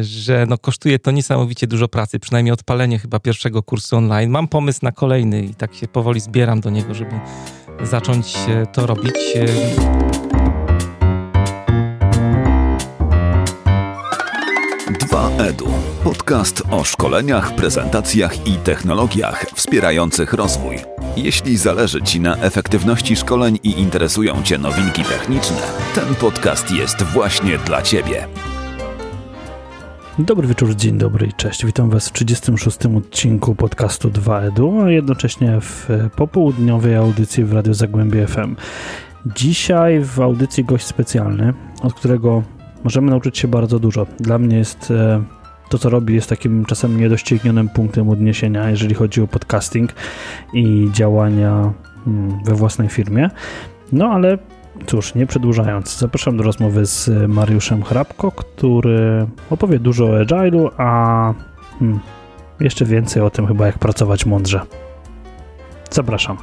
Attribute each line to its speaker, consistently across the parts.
Speaker 1: że no kosztuje to niesamowicie dużo pracy, przynajmniej odpalenie chyba pierwszego kursu online. Mam pomysł na kolejny i tak się powoli zbieram do niego, żeby zacząć e, to robić.
Speaker 2: Dwa Edu. Podcast o szkoleniach, prezentacjach i technologiach wspierających rozwój. Jeśli zależy Ci na efektywności szkoleń i interesują Cię nowinki techniczne, ten podcast jest właśnie dla Ciebie.
Speaker 3: Dobry wieczór, dzień dobry i cześć. Witam Was w 36. odcinku podcastu 2EDU, a jednocześnie w popołudniowej audycji w Radiu Zagłębie FM. Dzisiaj w audycji gość specjalny, od którego możemy nauczyć się bardzo dużo. Dla mnie jest e, to, co robi, jest takim czasem niedoścignionym punktem odniesienia, jeżeli chodzi o podcasting i działania mm, we własnej firmie. No ale cóż, nie przedłużając, zapraszam do rozmowy z Mariuszem Hrabko, który opowie dużo o Agile'u, a hmm, jeszcze więcej o tym chyba, jak pracować mądrze. Zapraszam.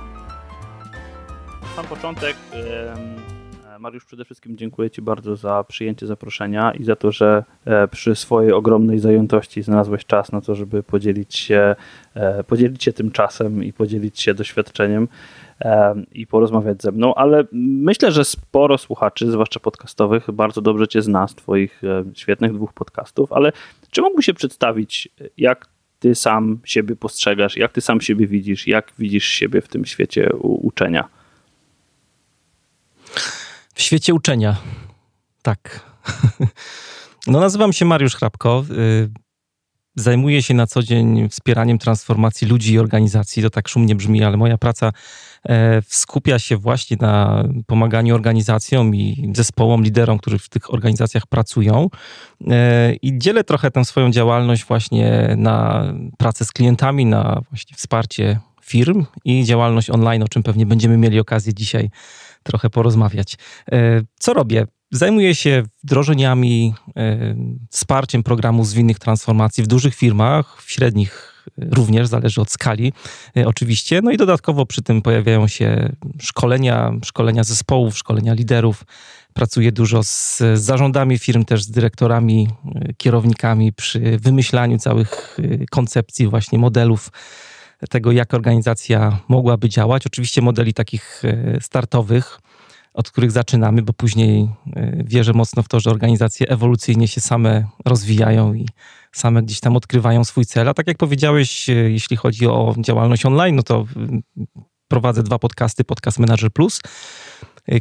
Speaker 4: Sam początek. Mariusz, przede wszystkim dziękuję Ci bardzo za przyjęcie zaproszenia i za to, że e, przy swojej ogromnej zajętości znalazłeś czas na to, żeby podzielić się, e, podzielić się tym czasem i podzielić się doświadczeniem i porozmawiać ze mną, ale myślę, że sporo słuchaczy, zwłaszcza podcastowych, bardzo dobrze Cię zna z Twoich świetnych dwóch podcastów, ale czy mógłbyś się przedstawić, jak Ty sam siebie postrzegasz, jak Ty sam siebie widzisz, jak widzisz siebie w tym świecie uczenia?
Speaker 1: W świecie uczenia. Tak. No, nazywam się Mariusz Hrabko. Y, zajmuję się na co dzień wspieraniem transformacji ludzi i organizacji. To tak szumnie brzmi, ale moja praca skupia się właśnie na pomaganiu organizacjom i zespołom, liderom, którzy w tych organizacjach pracują. E, I dzielę trochę tę swoją działalność właśnie na pracę z klientami, na właśnie wsparcie firm i działalność online, o czym pewnie będziemy mieli okazję dzisiaj trochę porozmawiać. E, co robię? Zajmuję się wdrożeniami, e, wsparciem programu zwinnych transformacji w dużych firmach, w średnich również, zależy od skali e, oczywiście. No i dodatkowo przy tym pojawiają się szkolenia, szkolenia zespołów, szkolenia liderów. Pracuję dużo z zarządami firm, też z dyrektorami, kierownikami przy wymyślaniu całych koncepcji, właśnie modelów tego, jak organizacja mogłaby działać. Oczywiście modeli takich e, startowych, od których zaczynamy, bo później e, wierzę mocno w to, że organizacje ewolucyjnie się same rozwijają i same gdzieś tam odkrywają swój cel. A tak jak powiedziałeś, e, jeśli chodzi o działalność online, no to prowadzę dwa podcasty, Podcast Manager Plus,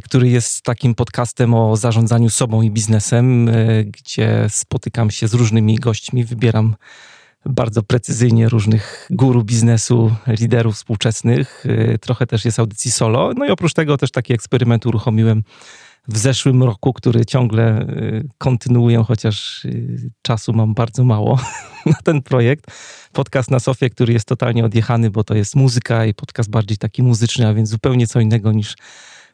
Speaker 1: który jest takim podcastem o zarządzaniu sobą i biznesem, gdzie spotykam się z różnymi gośćmi, wybieram bardzo precyzyjnie różnych guru biznesu, liderów współczesnych. Y, trochę też jest audycji solo. No i oprócz tego też taki eksperyment uruchomiłem w zeszłym roku, który ciągle y, kontynuuję, chociaż y, czasu mam bardzo mało na ten projekt. Podcast na Sofie, który jest totalnie odjechany, bo to jest muzyka i podcast bardziej taki muzyczny, a więc zupełnie co innego niż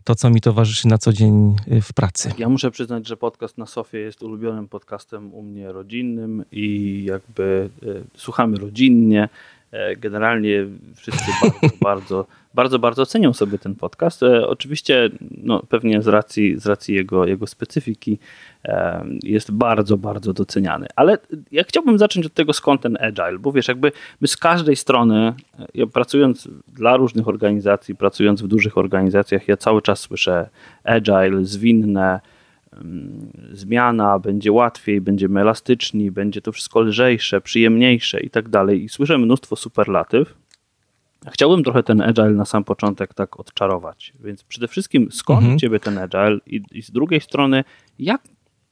Speaker 1: to, co mi towarzyszy na co dzień y, w pracy.
Speaker 4: Ja muszę przyznać, że podcast na Sofie jest ulubionym podcastem u mnie rodzinnym i jakby y, słuchamy rodzinnie. E, generalnie wszyscy bardzo, bardzo, bardzo, bardzo cenią sobie ten podcast. E, oczywiście, no, pewnie z racji, z racji jego, jego specyfiki e, jest bardzo, bardzo doceniany. Ale ja chciałbym zacząć od tego, skąd ten agile, bo wiesz, jakby my z każdej strony, ja pracując dla różnych organizacji, pracując w dużych organizacjach, ja cały czas słyszę agile, zwinne, zmiana, będzie łatwiej, będziemy elastyczni, będzie to wszystko lżejsze, przyjemniejsze i tak dalej. I słyszę mnóstwo superlatyw. Chciałbym trochę ten agile na sam początek tak odczarować. Więc przede wszystkim skąd mhm. ciebie ten agile i, i, z drugiej strony jak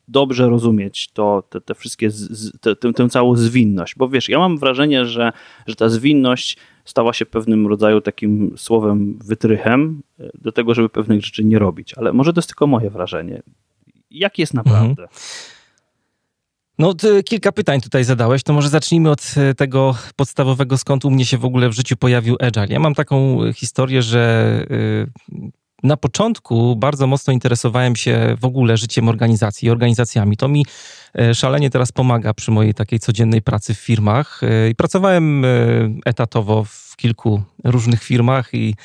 Speaker 4: dobrze rozumieć to, te, te wszystkie, z, te, tę, tę całą zwinność. Bo wiesz, ja mam wrażenie, że, że ta zwinność stała się pewnym rodzaju takim słowem wytrychem e, do tego, żeby pewnych rzeczy nie robić. Ale może to jest tylko moje wrażenie. Jak jest naprawdę? Mhm.
Speaker 1: No, kilka pytań tutaj zadałeś, to może zacznijmy od e, tego podstawowego, skąd u mnie się w ogóle w życiu pojawił Agile. Ja mam taką historię, że na początku bardzo mocno interesowałem się w ogóle życiem organizacji i organizacjami. To mi e, szalenie teraz pomaga przy mojej takiej codziennej pracy w firmach. I pracowałem etatowo w kilku różnych firmach i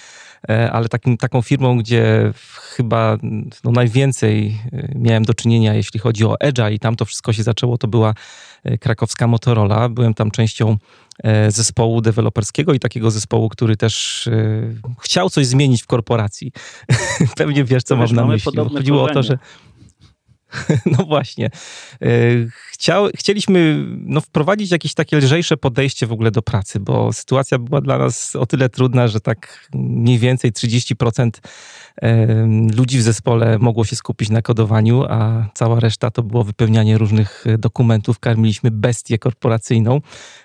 Speaker 1: ale takim, taką firmą, gdzie chyba no, najwięcej miałem do czynienia, jeśli chodzi o Edge i tam to wszystko się zaczęło, to była krakowska Motorola. Byłem tam częścią E, zespołu deweloperskiego i takiego zespołu, który też e, chciał coś zmienić w korporacji. Pewnie wiesz, co mam na myśli. Chodziło o to, że no właśnie. E, chciał, chcieliśmy no, wprowadzić jakieś takie lżejsze podejście w ogóle do pracy, bo sytuacja była dla nas o tyle trudna, że tak mniej więcej 30% ludzi w zespole mogło się skupić na kodowaniu, a cała reszta to było wypełnianie różnych dokumentów. Karmiliśmy bestię korporacyjną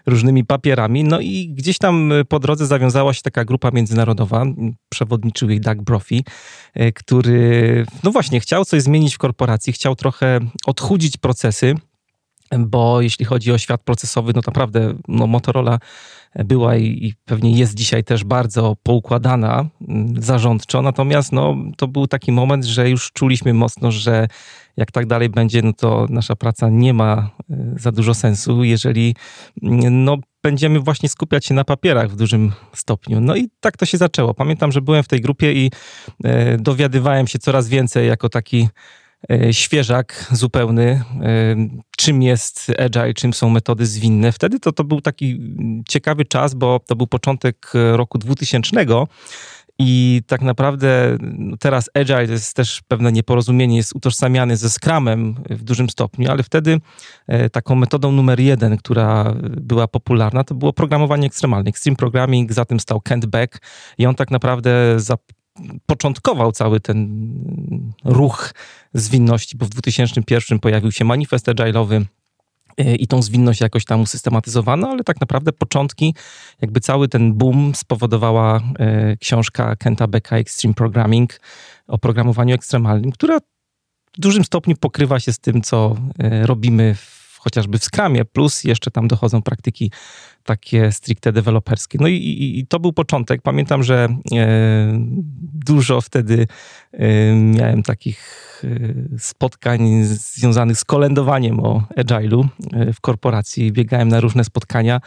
Speaker 1: różnymi papierami. No i gdzieś tam po drodze zawiązała się taka grupa międzynarodowa. Przewodniczył jej Doug Brophy, e, który no właśnie chciał coś zmienić w korporacji, chciał trochę odchudzić procesy bo jeśli chodzi o świat procesowy, no naprawdę no Motorola była i, i, pewnie jest dzisiaj też bardzo poukładana mm, zarządczo, natomiast no, to był taki moment, że już czuliśmy mocno, że jak tak dalej będzie, no to nasza praca nie ma e, za dużo sensu, jeżeli mm, no, będziemy właśnie skupiać się na papierach w dużym stopniu. No i tak to się zaczęło. Pamiętam, że byłem w tej grupie i e, dowiadywałem się coraz więcej jako taki świeżak zupełny, e, czym jest agile, czym są metody zwinne. Wtedy to, to był taki ciekawy czas, bo to był początek roku 2000 i tak naprawdę no, teraz agile jest też pewne nieporozumienie, jest utożsamiany ze Scrumem w dużym stopniu, ale wtedy e, taką metodą numer jeden, która była popularna, to było programowanie ekstremalne. Extreme Programming, za tym stał Kent Beck i on tak naprawdę początkował cały ten ruch zwinności, bo w 2001 pojawił się manifest agile'owy e, i tą zwinność jakoś tam usystematyzowano, ale tak naprawdę początki, jakby cały ten boom spowodowała e, książka Kenta Becka Extreme Programming o programowaniu ekstremalnym, która w dużym stopniu pokrywa się z tym, co e, robimy w chociażby w Scrumie, plus jeszcze tam dochodzą praktyki takie stricte deweloperskie. No i, i, i, to był początek. Pamiętam, że e, dużo wtedy e, miałem takich e, spotkań związanych z kolędowaniem o agile'u e, w korporacji. Biegałem na różne spotkania,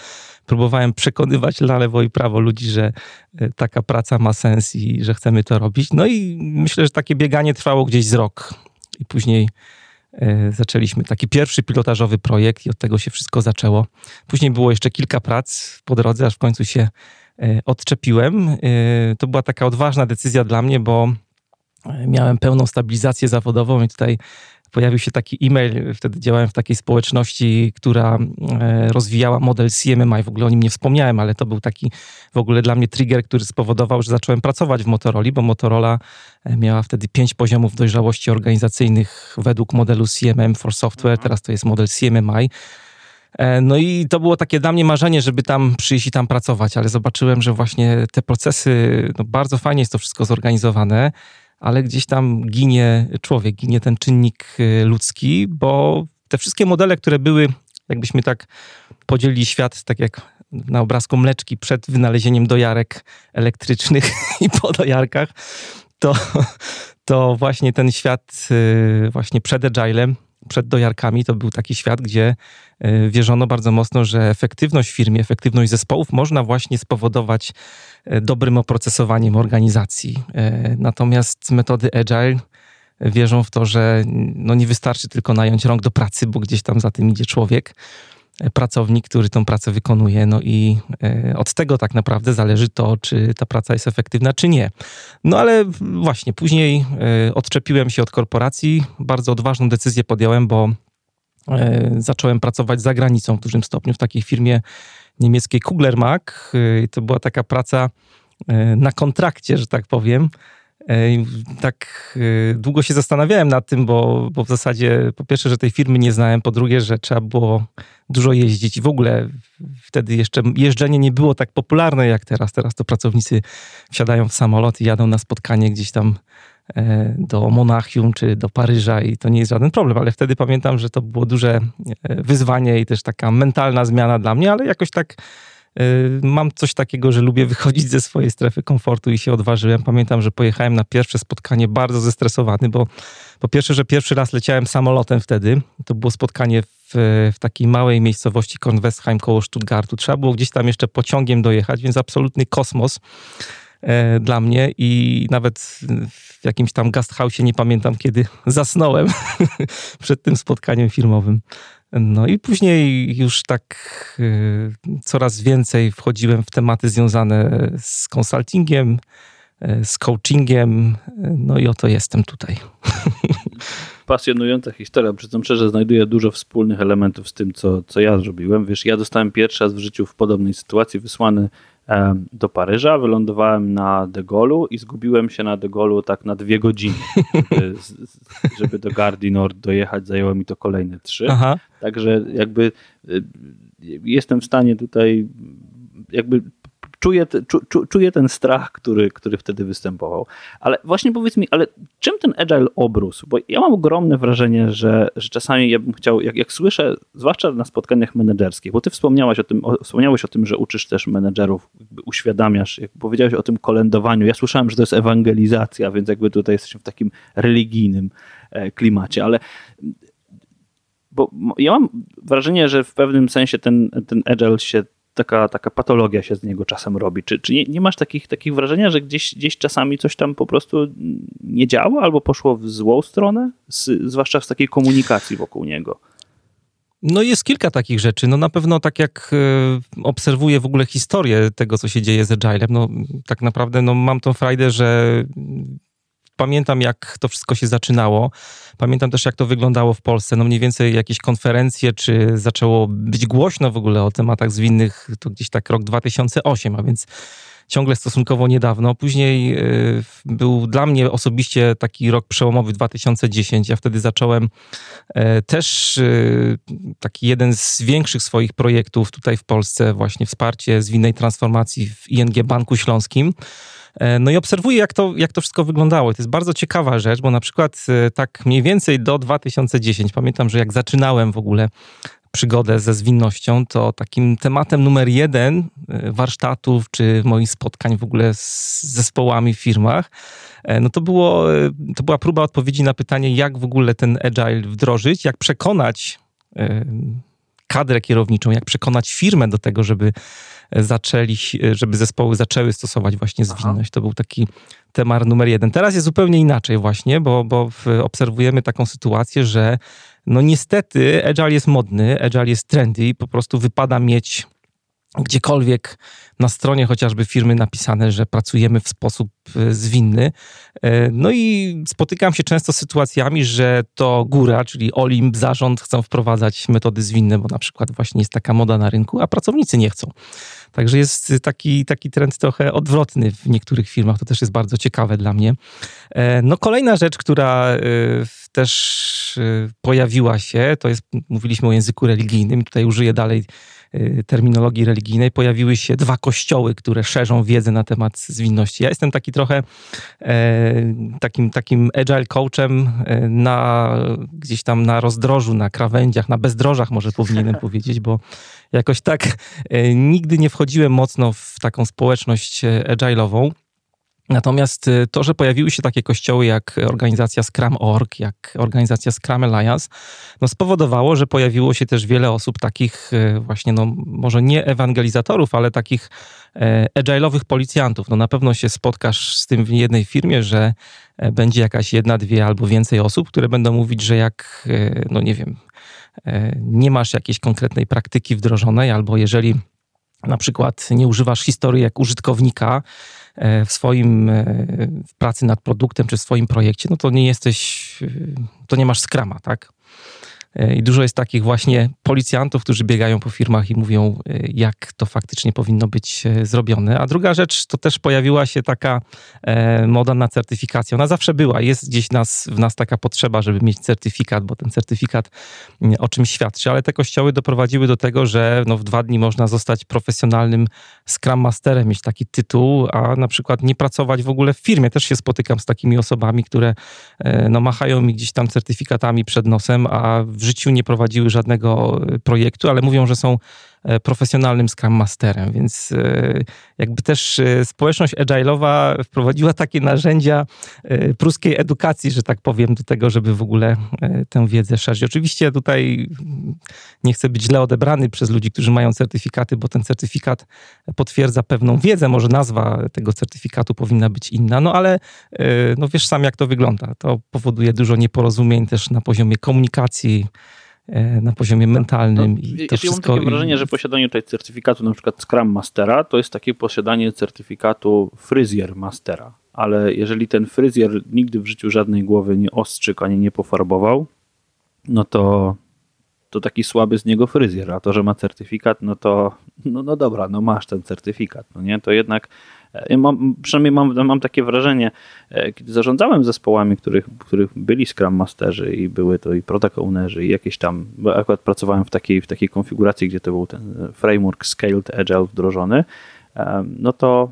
Speaker 1: próbowałem przekonywać na lewo i prawo ludzi, że e, taka praca ma sens i że chcemy to robić. No i myślę, że takie bieganie trwało gdzieś z rok. I później zaczęliśmy taki pierwszy pilotażowy projekt i od tego się wszystko zaczęło. Później było jeszcze kilka prac po drodze, aż w końcu się e, odczepiłem. E, to była taka odważna decyzja dla mnie, bo miałem pełną stabilizację zawodową i tutaj pojawił się taki e-mail, wtedy działałem w takiej społeczności, która e, rozwijała model CMMI, w ogóle o nim nie wspomniałem, ale to był taki w ogóle dla mnie trigger, który spowodował, że zacząłem pracować w Motorola, bo Motorola e, miała wtedy pięć poziomów dojrzałości organizacyjnych według modelu CMM for Software, mhm. teraz to jest model CMMI. E, no i to było takie dla mnie marzenie, żeby tam przyjść i tam pracować, ale zobaczyłem, że właśnie te procesy, no bardzo fajnie jest to wszystko zorganizowane, ale gdzieś tam ginie człowiek, ginie ten czynnik y, ludzki, bo te wszystkie modele, które były, jakbyśmy tak podzielili świat, tak jak na obrazku mleczki przed wynalezieniem dojarek elektrycznych i po dojarkach, to, to właśnie ten świat y, właśnie przed Agilem, przed dojarkami, to był taki świat, gdzie y, wierzono bardzo mocno, że efektywność w firmie, efektywność zespołów można właśnie spowodować dobrym oprocesowaniem organizacji. E, natomiast metody agile wierzą w to, że no nie wystarczy tylko nająć rąk do pracy, bo gdzieś tam za tym idzie człowiek, e, pracownik, który tą pracę wykonuje. No i od tego tak naprawdę zależy to, czy ta praca jest efektywna, czy nie. No ale właśnie, później odczepiłem się od korporacji. Bardzo odważną decyzję podjąłem, bo zacząłem pracować za granicą w dużym stopniu w takiej firmie niemieckiej Kuglermark. Y, to była taka praca y, na kontrakcie, że tak powiem. Y, tak długo się zastanawiałem nad tym, bo, bo w zasadzie po pierwsze, że tej firmy nie znałem, po drugie, że trzeba było dużo jeździć i w ogóle wtedy jeszcze jeżdżenie nie było tak popularne jak teraz. Teraz to pracownicy wsiadają w samolot i jadą na spotkanie gdzieś tam do Monachium czy do Paryża i to nie jest żaden problem, ale wtedy pamiętam, że to było duże e, wyzwanie i też taka mentalna zmiana dla mnie, ale jakoś tak Mam coś takiego, że lubię wychodzić ze swojej strefy komfortu i się odważyłem. Pamiętam, że pojechałem na pierwsze spotkanie bardzo zestresowany, bo po pierwsze, że pierwszy raz leciałem samolotem wtedy. To było spotkanie w, w takiej małej miejscowości Kornwestheim koło Stuttgartu. Trzeba było gdzieś tam jeszcze pociągiem dojechać, więc absolutny kosmos e, dla mnie i nawet w jakimś tam gasthouse nie pamiętam kiedy zasnąłem przed tym spotkaniem filmowym. No i później już tak y, coraz więcej wchodziłem w tematy związane z konsultingiem, y, z coachingiem, no i oto jestem tutaj.
Speaker 4: Pasjonująca historia, przyznam szczerze, znajduję dużo wspólnych elementów z tym, co, co ja zrobiłem. Wiesz, ja dostałem pierwszy raz w życiu w podobnej sytuacji wysłany do Paryża, wylądowałem na De Gaulle'u i zgubiłem się na De Gaulle'u tak na dwie godziny. Żeby, żeby do Gardi Nord dojechać, zajęło mi to kolejne trzy. Aha. Także jakby y, jestem w stanie tutaj jakby czuję, czu, czuję ten strach, który, który wtedy występował. Ale właśnie powiedz mi, ale czym ten agile obrósł? Bo ja mam ogromne wrażenie, że, że czasami ja bym chciał, jak, jak słyszę, zwłaszcza na spotkaniach menedżerskich, bo ty wspomniałaś o tym, o, wspomniałeś o tym, że uczysz też menedżerów, uświadamiasz, jak powiedziałeś o tym kolędowaniu. Ja słyszałem, że to jest ewangelizacja, więc jakby tutaj jesteśmy w takim religijnym e, klimacie, ale bo ja mam wrażenie, że w pewnym sensie ten, ten agile się taka, taka patologia się z niego czasem robi. Czy, czy nie, nie, masz takich, takich wrażenia, że gdzieś, gdzieś czasami coś tam po prostu nie działa albo poszło w złą stronę, z, zwłaszcza z takiej komunikacji wokół niego?
Speaker 1: No jest kilka takich rzeczy. No na pewno tak jak y, obserwuję w ogóle historię tego, co się dzieje z Agilem, no tak naprawdę no, mam tą frajdę, że pamiętam, jak to wszystko się zaczynało. Pamiętam też, jak to wyglądało w Polsce. No mniej więcej jakieś konferencje, czy zaczęło być głośno w ogóle o tematach zwinnych, to gdzieś tak rok 2008, a więc ciągle stosunkowo niedawno. Później y, był dla mnie osobiście taki rok przełomowy 2010. Ja wtedy zacząłem e, też y, taki jeden z większych swoich projektów tutaj w Polsce, właśnie wsparcie zwinnej transformacji w ING Banku Śląskim. E, no i obserwuję, jak to, jak to wszystko wyglądało. To jest bardzo ciekawa rzecz, bo na przykład e, tak mniej więcej do 2010, pamiętam, że jak zaczynałem w ogóle przygodę ze zwinnością, to takim tematem numer jeden e, warsztatów czy moich spotkań w ogóle z zespołami w firmach, no to, było, to była próba odpowiedzi na pytanie, jak w ogóle ten agile wdrożyć, jak przekonać kadrę kierowniczą, jak przekonać firmę do tego, żeby zaczęli, żeby zespoły zaczęły stosować właśnie zwinność. Aha. To był taki temat numer jeden. Teraz jest zupełnie inaczej właśnie, bo, bo obserwujemy taką sytuację, że no niestety agile jest modny, agile jest trendy i po prostu wypada mieć gdziekolwiek na stronie chociażby firmy napisane, że pracujemy w sposób e, zwinny. E, no i spotykam się często z sytuacjami, że to góra, czyli Olimp, zarząd chcą wprowadzać metody zwinne, bo na przykład właśnie jest taka moda na rynku, a pracownicy nie chcą. Także jest taki, taki trend trochę odwrotny w niektórych firmach. To też jest bardzo ciekawe dla mnie. E, no kolejna rzecz, która też pojawiła się, to jest, mówiliśmy o języku religijnym, tutaj użyję dalej terminologii religijnej pojawiły się dwa kościoły, które szerzą wiedzę na temat zwinności. Ja jestem taki trochę e, takim, takim agile coachem e, na, gdzieś tam na rozdrożu, na krawędziach, na bezdrożach może powinienem powiedzieć, bo jakoś tak e, nigdy nie wchodziłem mocno w taką społeczność agile'ową. Natomiast y, to, że pojawiły się takie kościoły jak organizacja Scrum.org, jak organizacja Scrum Alliance, no spowodowało, że pojawiło się też wiele osób takich y, właśnie, no może nie ewangelizatorów, ale takich e, agile'owych policjantów. No na pewno się spotkasz z tym w jednej firmie, że e, będzie jakaś jedna, dwie albo więcej osób, które będą mówić, że jak, e, no nie wiem, nie masz jakiejś konkretnej praktyki wdrożonej, albo jeżeli na przykład nie używasz historii jak użytkownika, w swoim e, w pracy nad produktem czy w swoim projekcie, no to nie jesteś, e, to nie masz skrama, tak? E, I dużo jest takich właśnie policjantów, którzy biegają po firmach i mówią, e, jak to faktycznie powinno być e, zrobione. A druga rzecz, to też pojawiła się taka moda na certyfikację. Ona zawsze była. Jest gdzieś nas, w nas taka potrzeba, żeby mieć certyfikat, bo ten certyfikat mm, o czymś świadczy, ale te kościoły doprowadziły do tego, że no w dwa dni można zostać profesjonalnym Scrum Masterem, mieć taki tytuł, a na przykład nie pracować w ogóle w firmie. Też się spotykam z takimi osobami, które no, machają mi gdzieś tam certyfikatami przed nosem, a w życiu nie prowadziły żadnego e, projektu, ale mówią, że są profesjonalnym Scrum Masterem, więc jakby też społeczność agile'owa wprowadziła takie narzędzia pruskiej edukacji, że tak powiem, do tego, żeby w ogóle tę wiedzę szerzyć. Oczywiście tutaj nie chcę być źle odebrany przez ludzi, którzy mają certyfikaty, bo ten certyfikat potwierdza pewną wiedzę, może nazwa tego certyfikatu powinna być inna, no ale no wiesz sam jak to wygląda. To powoduje dużo nieporozumień też na poziomie komunikacji, e, na poziomie no, mentalnym. No,
Speaker 4: i to wszystko... mam takie wrażenie, że posiadanie tutaj certyfikatu na przykład Scrum Mastera to jest takie posiadanie certyfikatu Fryzjer Mastera. Ale jeżeli ten fryzjer nigdy w życiu żadnej głowy nie ostrzyk ani nie pofarbował, no to, to taki słaby z niego fryzjer. A to, że ma certyfikat, no to no, no dobra, no masz ten certyfikat. No nie? To jednak ja mam, przynajmniej mam, mam takie wrażenie, e, kiedy zarządzałem zespołami, których, których byli Scrum Masterzy i były to i Product Ownerzy i jakieś tam, bo akurat pracowałem w takiej, w takiej konfiguracji, gdzie to był ten framework Scaled Agile wdrożony, no to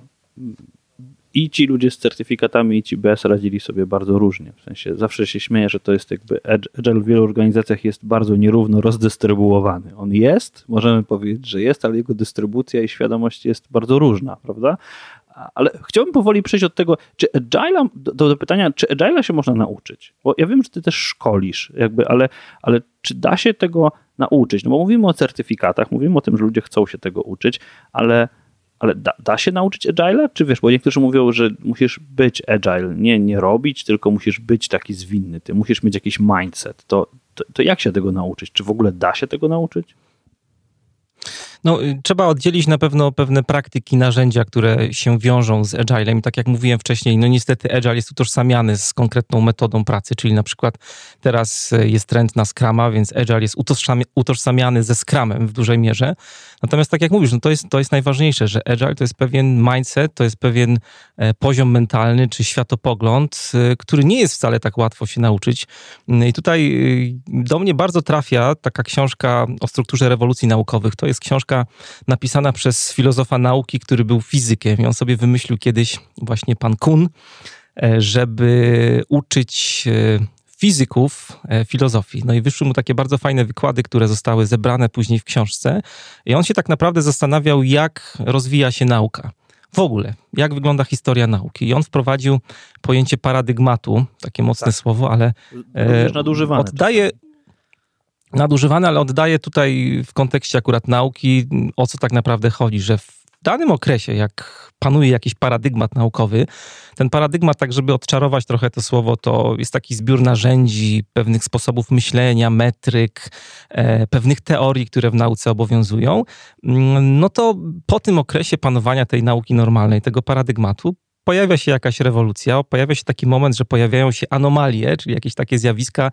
Speaker 4: i ci ludzie z certyfikatami, i ci bez radzili sobie bardzo różnie. W sensie zawsze się śmieję, że to jest jakby Agile w wielu organizacjach jest bardzo nierówno rozdystrybuowany. On jest, możemy powiedzieć, że jest, ale jego dystrybucja i świadomość jest bardzo różna, prawda? Ale chciałbym powoli przejść od tego, czy Agile, do, do pytania, czy Agile się można nauczyć? Bo ja wiem, że ty też szkolisz, jakby, ale, ale czy da się tego nauczyć? No bo mówimy o certyfikatach, mówimy o tym, że ludzie chcą się tego uczyć, ale, ale da, da się nauczyć Agile? Czy wiesz, bo niektórzy mówią, że musisz być Agile, nie, nie robić, tylko musisz być taki zwinny, ty musisz mieć jakiś mindset. To, to, to jak się tego nauczyć? Czy w ogóle da się tego nauczyć?
Speaker 1: No, y, trzeba oddzielić na pewno pewne praktyki, narzędzia, które się wiążą z Agilem. I tak jak mówiłem wcześniej, no niestety Agile jest utożsamiany z konkretną metodą pracy, czyli na przykład teraz y, jest trend na Scrama, więc Agile jest utożsamiany ze Scrumem w dużej mierze. Natomiast tak jak mówisz, no to, jest, to jest najważniejsze, że Agile to jest pewien mindset, to jest pewien e, poziom mentalny czy światopogląd, e, który nie jest wcale tak łatwo się nauczyć. I tutaj y, do mnie bardzo trafia taka książka o strukturze rewolucji naukowych. To jest książka napisana przez filozofa nauki, który był fizykiem i on sobie wymyślił kiedyś, właśnie pan Kuhn, e, żeby uczyć e, fizyków e, filozofii. No i wyszły mu takie bardzo fajne wykłady, które zostały zebrane później w książce. I on się tak naprawdę zastanawiał, jak rozwija się nauka. W ogóle, jak wygląda historia nauki. I on wprowadził pojęcie paradygmatu, takie mocne tak. słowo, ale
Speaker 4: e,
Speaker 1: oddaje, nadużywane, ale oddaję tutaj w kontekście akurat nauki, o co tak naprawdę chodzi, że w danym okresie, jak panuje jakiś paradygmat naukowy, ten paradygmat, tak żeby odczarować trochę to słowo, to jest taki zbiór narzędzi, pewnych sposobów myślenia, metryk, e, pewnych teorii, które w nauce obowiązują, mm, no to po tym okresie panowania tej nauki normalnej, tego paradygmatu, pojawia się jakaś rewolucja, pojawia się taki moment, że pojawiają się anomalie, czyli jakieś takie zjawiska,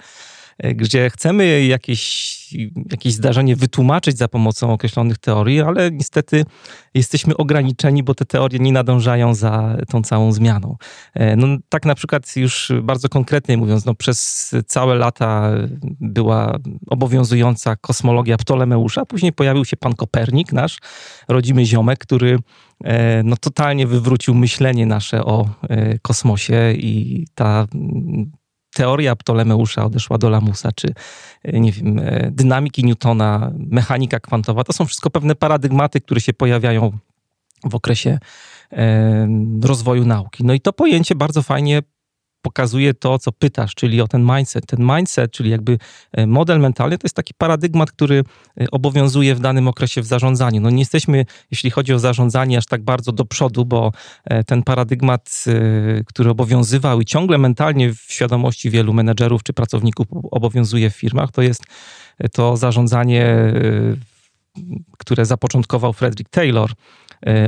Speaker 1: gdzie chcemy jakieś, jakieś zdarzenie wytłumaczyć za pomocą określonych teorii, ale niestety jesteśmy ograniczeni, bo te teorie nie nadążają za tą całą zmianą. E, no, tak na przykład już bardzo konkretnie mówiąc, no, przez całe lata była obowiązująca kosmologia Ptolemeusza, później pojawił się pan Kopernik, nasz rodzimy ziomek, który e, no, totalnie wywrócił myślenie nasze o kosmosie i ta teoria Ptolemeusza odeszła do Lamusa, czy e, nie wiem, e, dynamiki Newtona, mechanika kwantowa, to są wszystko pewne paradygmaty, które się pojawiają w okresie rozwoju nauki. No i to pojęcie bardzo fajnie pokazuje to, co pytasz, czyli o ten mindset. Ten mindset, czyli jakby e, model mentalny, to jest taki paradygmat, który e, obowiązuje w danym okresie w zarządzaniu. No nie jesteśmy, jeśli chodzi o zarządzanie, aż tak bardzo do przodu, bo e, ten paradygmat, który obowiązywał i ciągle mentalnie w świadomości wielu menedżerów czy pracowników obowiązuje w firmach, to jest to zarządzanie, które zapoczątkował Frederick Taylor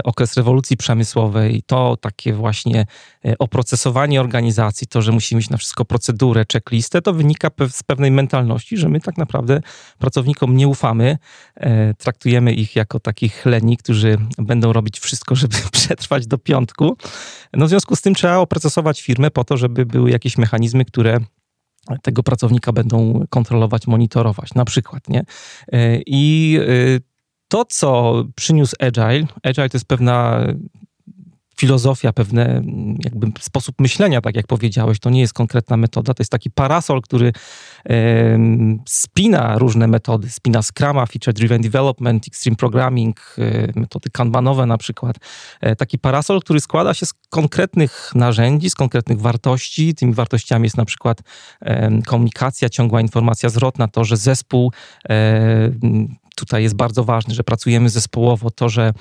Speaker 1: okres rewolucji przemysłowej, to takie właśnie e, oprocesowanie organizacji, to, że musimy mieć na wszystko procedurę, checklistę, to wynika z pewnej mentalności, że my tak naprawdę pracownikom nie ufamy, e, traktujemy ich jako takich leni, którzy będą robić wszystko, żeby przetrwać do piątku. No w związku z tym trzeba oprocesować firmę po to, żeby były jakieś mechanizmy, które tego pracownika będą kontrolować, monitorować, na przykład, nie? I to, co przyniósł Agile, Agile to jest pewna filozofia, pewne jakby sposób myślenia, tak jak powiedziałeś, to nie jest konkretna metoda, to jest taki parasol, który e, spina różne metody, spina Scrama, Feature Driven Development, Extreme Programming, e, metody kanbanowe na przykład. E, taki parasol, który składa się z konkretnych narzędzi, z konkretnych wartości. Tymi wartościami jest na przykład komunikacja, ciągła informacja zwrotna, to, że zespół e, tutaj jest bardzo ważny, że pracujemy zespołowo, to, że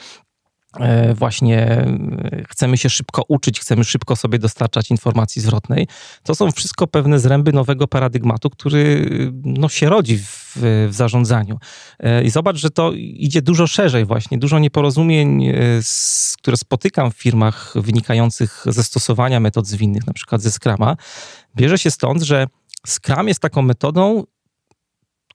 Speaker 1: właśnie e, chcemy się szybko uczyć, chcemy szybko sobie dostarczać informacji zwrotnej. To są wszystko pewne zręby nowego paradygmatu, który no, się rodzi w, w zarządzaniu. E, I zobacz, że to idzie dużo szerzej właśnie, dużo nieporozumień, które spotykam w firmach wynikających ze stosowania metod zwinnych, na przykład ze Scrama, bierze się stąd, że Scrum jest taką metodą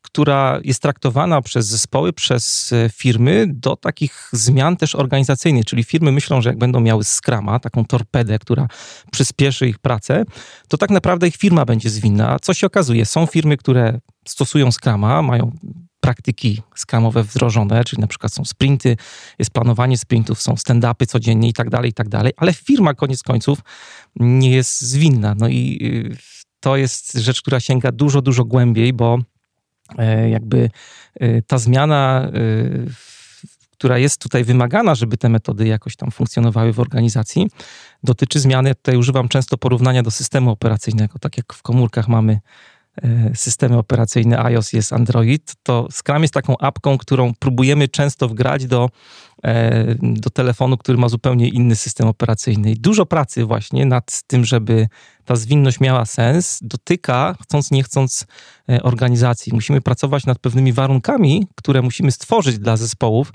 Speaker 1: która jest traktowana przez zespoły, przez e, firmy do takich zmian też organizacyjnych, czyli firmy myślą, że jak będą miały Scrama, taką torpedę, która przyspieszy ich pracę, to tak naprawdę ich firma będzie zwinna. Co się okazuje? Są firmy, które stosują Scrama, mają praktyki skramowe wdrożone, czyli na przykład są sprinty, jest planowanie sprintów, są stand-upy codziennie i tak dalej, i tak dalej, ale firma koniec końców nie jest zwinna. No i y, to jest rzecz, która sięga dużo, dużo głębiej, bo jakby e, ta zmiana, e, która jest tutaj wymagana, żeby te metody jakoś tam funkcjonowały w organizacji, dotyczy zmiany. Tutaj używam często porównania do systemu operacyjnego. Tak jak w komórkach mamy systemy operacyjne iOS jest Android, to Scrum jest taką apką, którą próbujemy często wgrać do E, do telefonu, który ma zupełnie inny system operacyjny. I dużo pracy właśnie nad tym, żeby ta zwinność miała sens, dotyka, chcąc nie chcąc, e, organizacji. Musimy pracować nad pewnymi warunkami, które musimy stworzyć dla zespołów,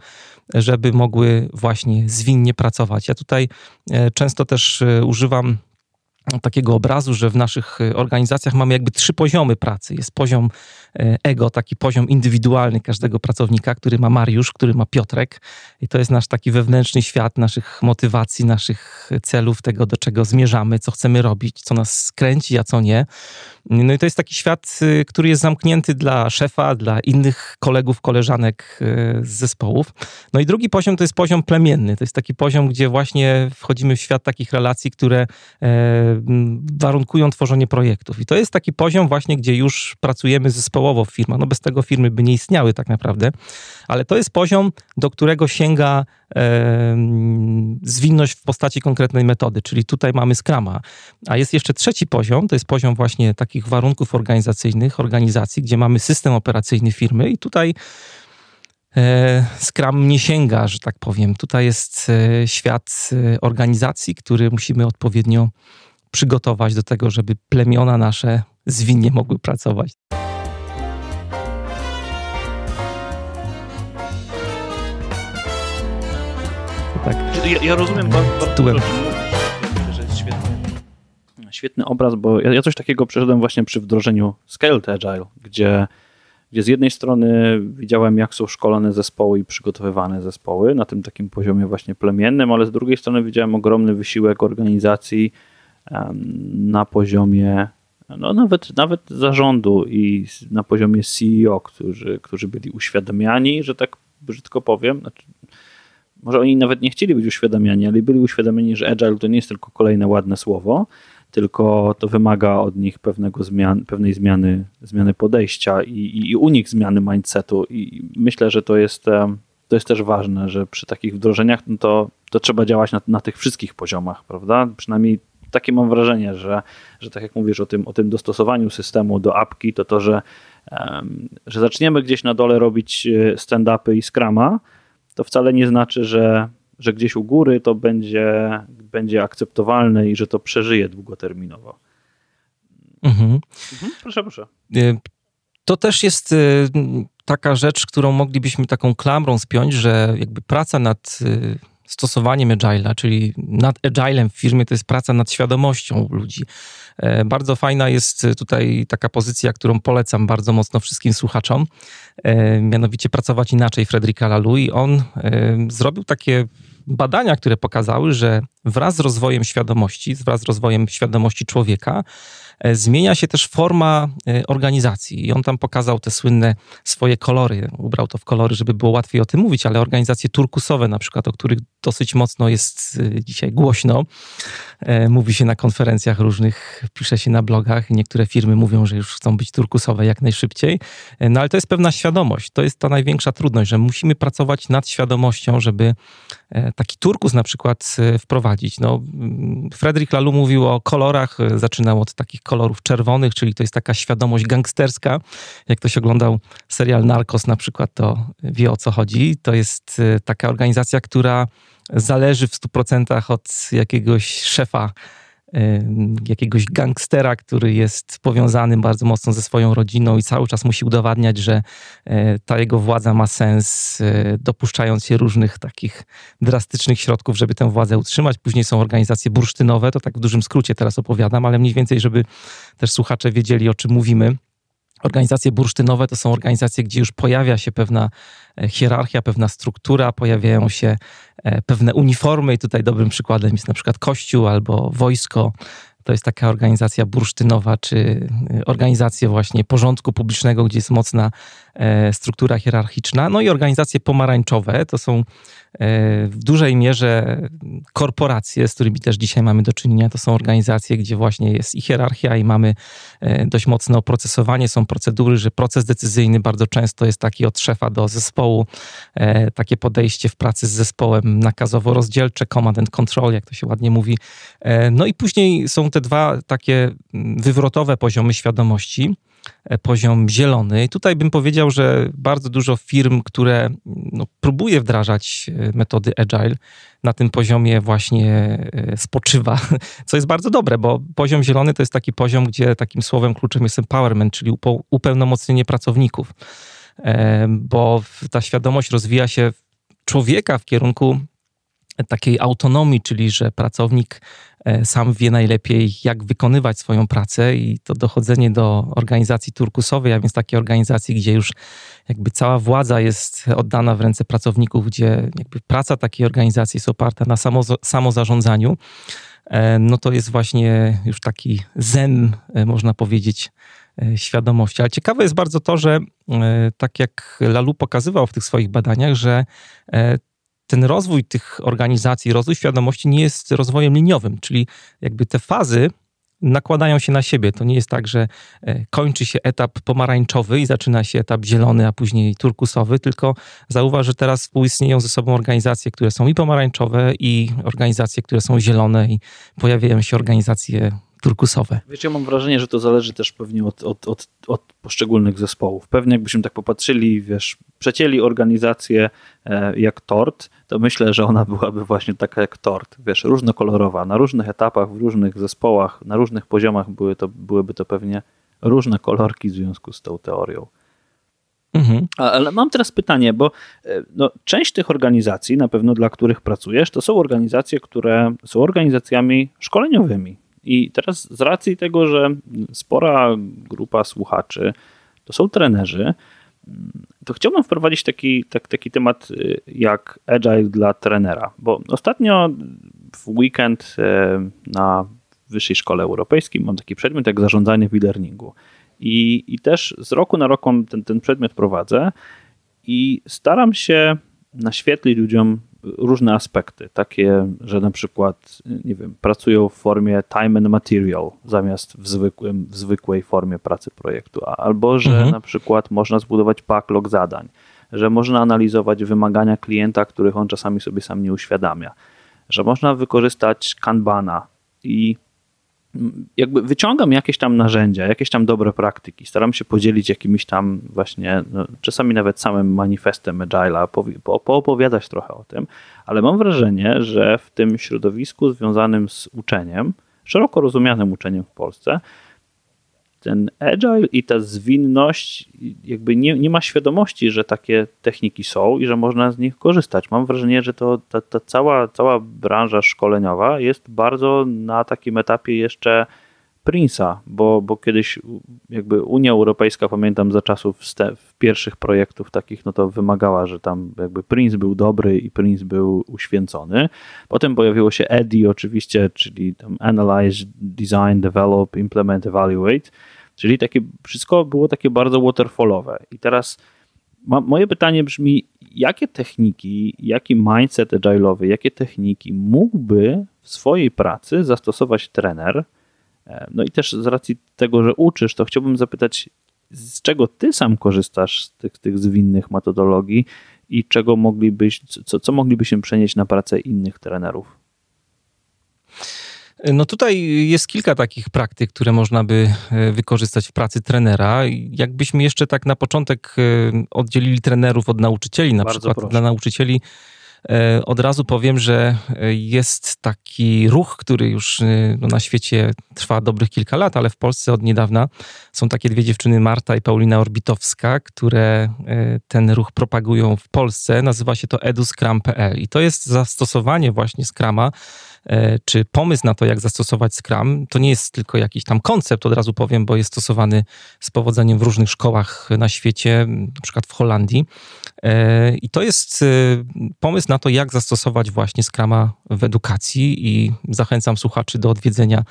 Speaker 1: żeby mogły właśnie zwinnie pracować. Ja tutaj e, często też używam takiego obrazu, że w naszych e, organizacjach mamy jakby trzy poziomy pracy. Jest poziom e, ego, taki poziom indywidualny każdego pracownika, który ma Mariusz, który ma Piotrek. I to jest nasz taki wewnętrzny świat naszych motywacji, naszych celów, tego do czego zmierzamy, co chcemy robić, co nas kręci, a co nie. No i to jest taki świat, y, który jest zamknięty dla szefa, dla innych kolegów, koleżanek y, z zespołów. No i drugi poziom to jest poziom plemienny. To jest taki poziom, gdzie właśnie wchodzimy w świat takich relacji, które e, warunkują tworzenie projektów. I to jest taki poziom właśnie, gdzie już pracujemy zespołowo w firmach. No bez tego firmy by nie istniały tak naprawdę. Ale to jest poziom, do którego sięga zwinność w postaci konkretnej metody, czyli tutaj mamy Scrama. A jest jeszcze trzeci poziom, to jest poziom właśnie takich warunków organizacyjnych, organizacji, gdzie mamy system operacyjny firmy i tutaj e, Scrum nie sięga, że tak powiem. Tutaj jest e, świat e, organizacji, który musimy odpowiednio przygotować do tego, żeby plemiona nasze zwinnie mogły pracować.
Speaker 4: Ja, ja rozumiem bardzo, bardzo że jest świetny, świetny obraz, bo ja, ja coś takiego przeszedłem właśnie przy wdrożeniu Scaled Agile, gdzie, gdzie z jednej strony widziałem, jak są szkolone zespoły i przygotowywane zespoły na tym takim poziomie właśnie plemiennym, ale z drugiej strony widziałem ogromny wysiłek organizacji na poziomie no nawet, nawet zarządu i na poziomie CEO, którzy, którzy byli uświadamiani, że tak brzydko powiem, znaczy może oni nawet nie chcieli być uświadamiani, ale byli uświadomieni, że agile to nie jest tylko kolejne ładne słowo, tylko to wymaga od nich pewnego zmian, pewnej zmiany, zmiany podejścia i, i, i u nich zmiany mindsetu. I myślę, że to jest, to jest też ważne, że przy takich wdrożeniach no to, to trzeba działać na, na tych wszystkich poziomach, prawda? Przynajmniej takie mam wrażenie, że, że tak jak mówisz o tym, o tym dostosowaniu systemu do apki, to to, że, że zaczniemy gdzieś na dole robić e, stand-upy i scrama, to wcale nie znaczy, że, że gdzieś u góry to będzie, będzie akceptowalne i że to przeżyje długoterminowo. Mhm. Mhm, proszę, proszę.
Speaker 1: Y, to też jest y, taka rzecz, którą moglibyśmy taką klamrą spiąć, że jakby praca nad y, stosowaniem agile'a, czyli nad agilem w firmie, to jest praca nad świadomością ludzi. E, bardzo fajna jest tutaj taka pozycja, którą polecam bardzo mocno wszystkim słuchaczom, e, mianowicie pracować inaczej Fredrika Laloux i on e, zrobił takie badania, które pokazały, że wraz z rozwojem świadomości, wraz z rozwojem świadomości człowieka, E, zmienia się też forma e, organizacji. I on tam pokazał te słynne swoje kolory. Ubrał to w kolory, żeby było łatwiej o tym mówić, ale organizacje turkusowe, na przykład, o których dosyć mocno jest y, dzisiaj głośno. E, mówi się na konferencjach różnych, pisze się na blogach. Niektóre firmy mówią, że już chcą być turkusowe jak najszybciej. E, no ale to jest pewna świadomość. To jest ta największa trudność, że musimy pracować nad świadomością, żeby e, taki turkus na przykład wprowadzić. No, mm, Frederick Lalu mówił o kolorach, zaczynał od takich kolorów czerwonych, czyli to jest taka świadomość gangsterska. Jak ktoś oglądał serial Narcos na przykład, to wie o co chodzi. To jest taka organizacja, która zależy w 100% od jakiegoś szefa, jakiegoś gangstera, który jest powiązany bardzo mocno ze swoją rodziną i cały czas musi udowadniać, że e, ta jego władza ma sens, e, dopuszczając się różnych takich drastycznych środków, żeby tę władzę utrzymać. Później są organizacje bursztynowe, to tak w dużym skrócie teraz opowiadam, ale mniej więcej, żeby też słuchacze wiedzieli, o czym mówimy. Organizacje bursztynowe to są organizacje, gdzie już pojawia się pewna e, hierarchia, pewna struktura, pojawiają się e, pewne uniformy i tutaj dobrym przykładem jest na przykład kościół albo wojsko. To jest taka organizacja bursztynowa, czy e, organizacja właśnie porządku publicznego, gdzie jest mocna struktura hierarchiczna. No i organizacje pomarańczowe to są w dużej mierze korporacje, z którymi też dzisiaj mamy do czynienia, to są organizacje, gdzie właśnie jest i hierarchia, i mamy e, dość mocne oprocesowanie, są procedury, że proces decyzyjny bardzo często jest taki od szefa do zespołu, e, takie podejście w pracy z zespołem nakazowo-rozdzielcze, command and control, jak to się ładnie mówi. E, no i później są te dwa takie wywrotowe poziomy świadomości E, poziom zielony. I tutaj bym powiedział, że bardzo dużo firm, które no, próbuje wdrażać e, metody agile, na tym poziomie właśnie e, spoczywa, co jest bardzo dobre, bo poziom zielony to jest taki poziom, gdzie takim słowem kluczem jest empowerment, czyli upełnomocnienie pracowników, bo ta świadomość rozwija się człowieka w kierunku takiej autonomii, czyli że pracownik e, sam wie najlepiej, jak wykonywać swoją pracę i to dochodzenie do organizacji turkusowej, a więc takiej organizacji, gdzie już jakby cała władza jest oddana w ręce pracowników, gdzie jakby praca takiej organizacji jest oparta na samo, samozarządzaniu, e, no to jest właśnie już taki zen, e, można powiedzieć, świadomości. Ale ciekawe jest bardzo to, że tak jak Lalu pokazywał w tych swoich badaniach, że ten rozwój tych organizacji, rozwój świadomości nie jest rozwojem liniowym, czyli jakby te fazy nakładają się na siebie. To nie jest tak, że e, kończy się etap pomarańczowy i zaczyna się etap zielony, a później turkusowy, tylko zauważ, że teraz współistnieją ze sobą organizacje, które są i pomarańczowe, i organizacje, które są zielone, i pojawiają się organizacje turkusowe.
Speaker 4: Wiecie, ja mam wrażenie, że to zależy też pewnie od, od, od, od poszczególnych zespołów. Pewnie jakbyśmy tak popatrzyli, wiesz, przecięli organizację e, jak tort, to myślę, że ona byłaby właśnie taka jak tort, wiesz, różnokolorowa, na różnych etapach, w różnych zespołach, na różnych poziomach były to, byłyby to pewnie różne kolorki w związku z tą teorią. Mhm. Ale mam teraz pytanie, bo e, no, część tych organizacji, na pewno dla których pracujesz, to są organizacje, które są organizacjami szkoleniowymi. I teraz z racji tego, że spora grupa słuchaczy to są trenerzy, to chciałbym wprowadzić taki, tak, taki temat y, jak agile dla trenera, bo ostatnio w weekend y, na Wyższej Szkole Europejskiej mam taki przedmiot jak zarządzanie w e-learningu. I, I też z roku na rok ten, ten przedmiot prowadzę i staram się naświetlić ludziom różne aspekty, takie, że na przykład, nie wiem, pracują w formie time and material zamiast w, zwykłym, w zwykłej formie pracy projektu, albo że mhm. na przykład można zbudować backlog zadań, że można analizować wymagania klienta, których on czasami sobie sam nie uświadamia, że można wykorzystać Kanbana i jakby wyciągam jakieś tam narzędzia, jakieś tam dobre praktyki, staram się podzielić jakimiś tam właśnie, no, czasami nawet samym manifestem Agile'a, po, poopowiadać trochę o tym, ale mam wrażenie, że w tym środowisku związanym z uczeniem, szeroko rozumianym uczeniem w Polsce, ten agile i ta zwinność, jakby nie, nie ma świadomości, że takie techniki są i że można z nich korzystać. Mam wrażenie, że to ta, ta cała, cała branża szkoleniowa jest bardzo na takim etapie jeszcze Prince'a, bo, bo kiedyś jakby Unia Europejska, pamiętam za czasów pierwszych projektów takich, no to wymagała, że tam jakby Prince był dobry i Prince był uświęcony. Potem pojawiło się EDI oczywiście, czyli tam Analyze, Design, Develop, Implement, Evaluate, czyli takie wszystko było takie bardzo waterfallowe. I teraz moje pytanie brzmi, jakie techniki, jaki mindset agile'owy, jakie techniki mógłby w swojej pracy zastosować trener? E, no i też z racji tego, że uczysz, to chciałbym zapytać, z czego ty sam korzystasz z tych, tych zwinnych metodologii i czego moglibyś, co, co moglibyśmy przenieść na pracę innych trenerów?
Speaker 1: No tutaj jest kilka takich praktyk, które można by e, wykorzystać w pracy trenera. Jakbyśmy jeszcze tak na początek e, oddzielili trenerów od nauczycieli, na Bardzo przykład proszę. dla nauczycieli od razu powiem, że e, jest taki ruch, który już e, no, na świecie trwa dobrych kilka lat, ale w Polsce od niedawna są takie dwie dziewczyny, Marta i Paulina Orbitowska, które ten ruch propagują w Polsce. Nazywa się to eduscram.pl i to jest zastosowanie właśnie Scrama czy pomysł na to, jak zastosować Scrum, to nie jest tylko jakiś tam koncept, od razu powiem, bo jest stosowany z powodzeniem w różnych szkołach na świecie, na przykład w Holandii. I to jest pomysł na to, jak zastosować właśnie Scrama w edukacji i zachęcam słuchaczy do odwiedzenia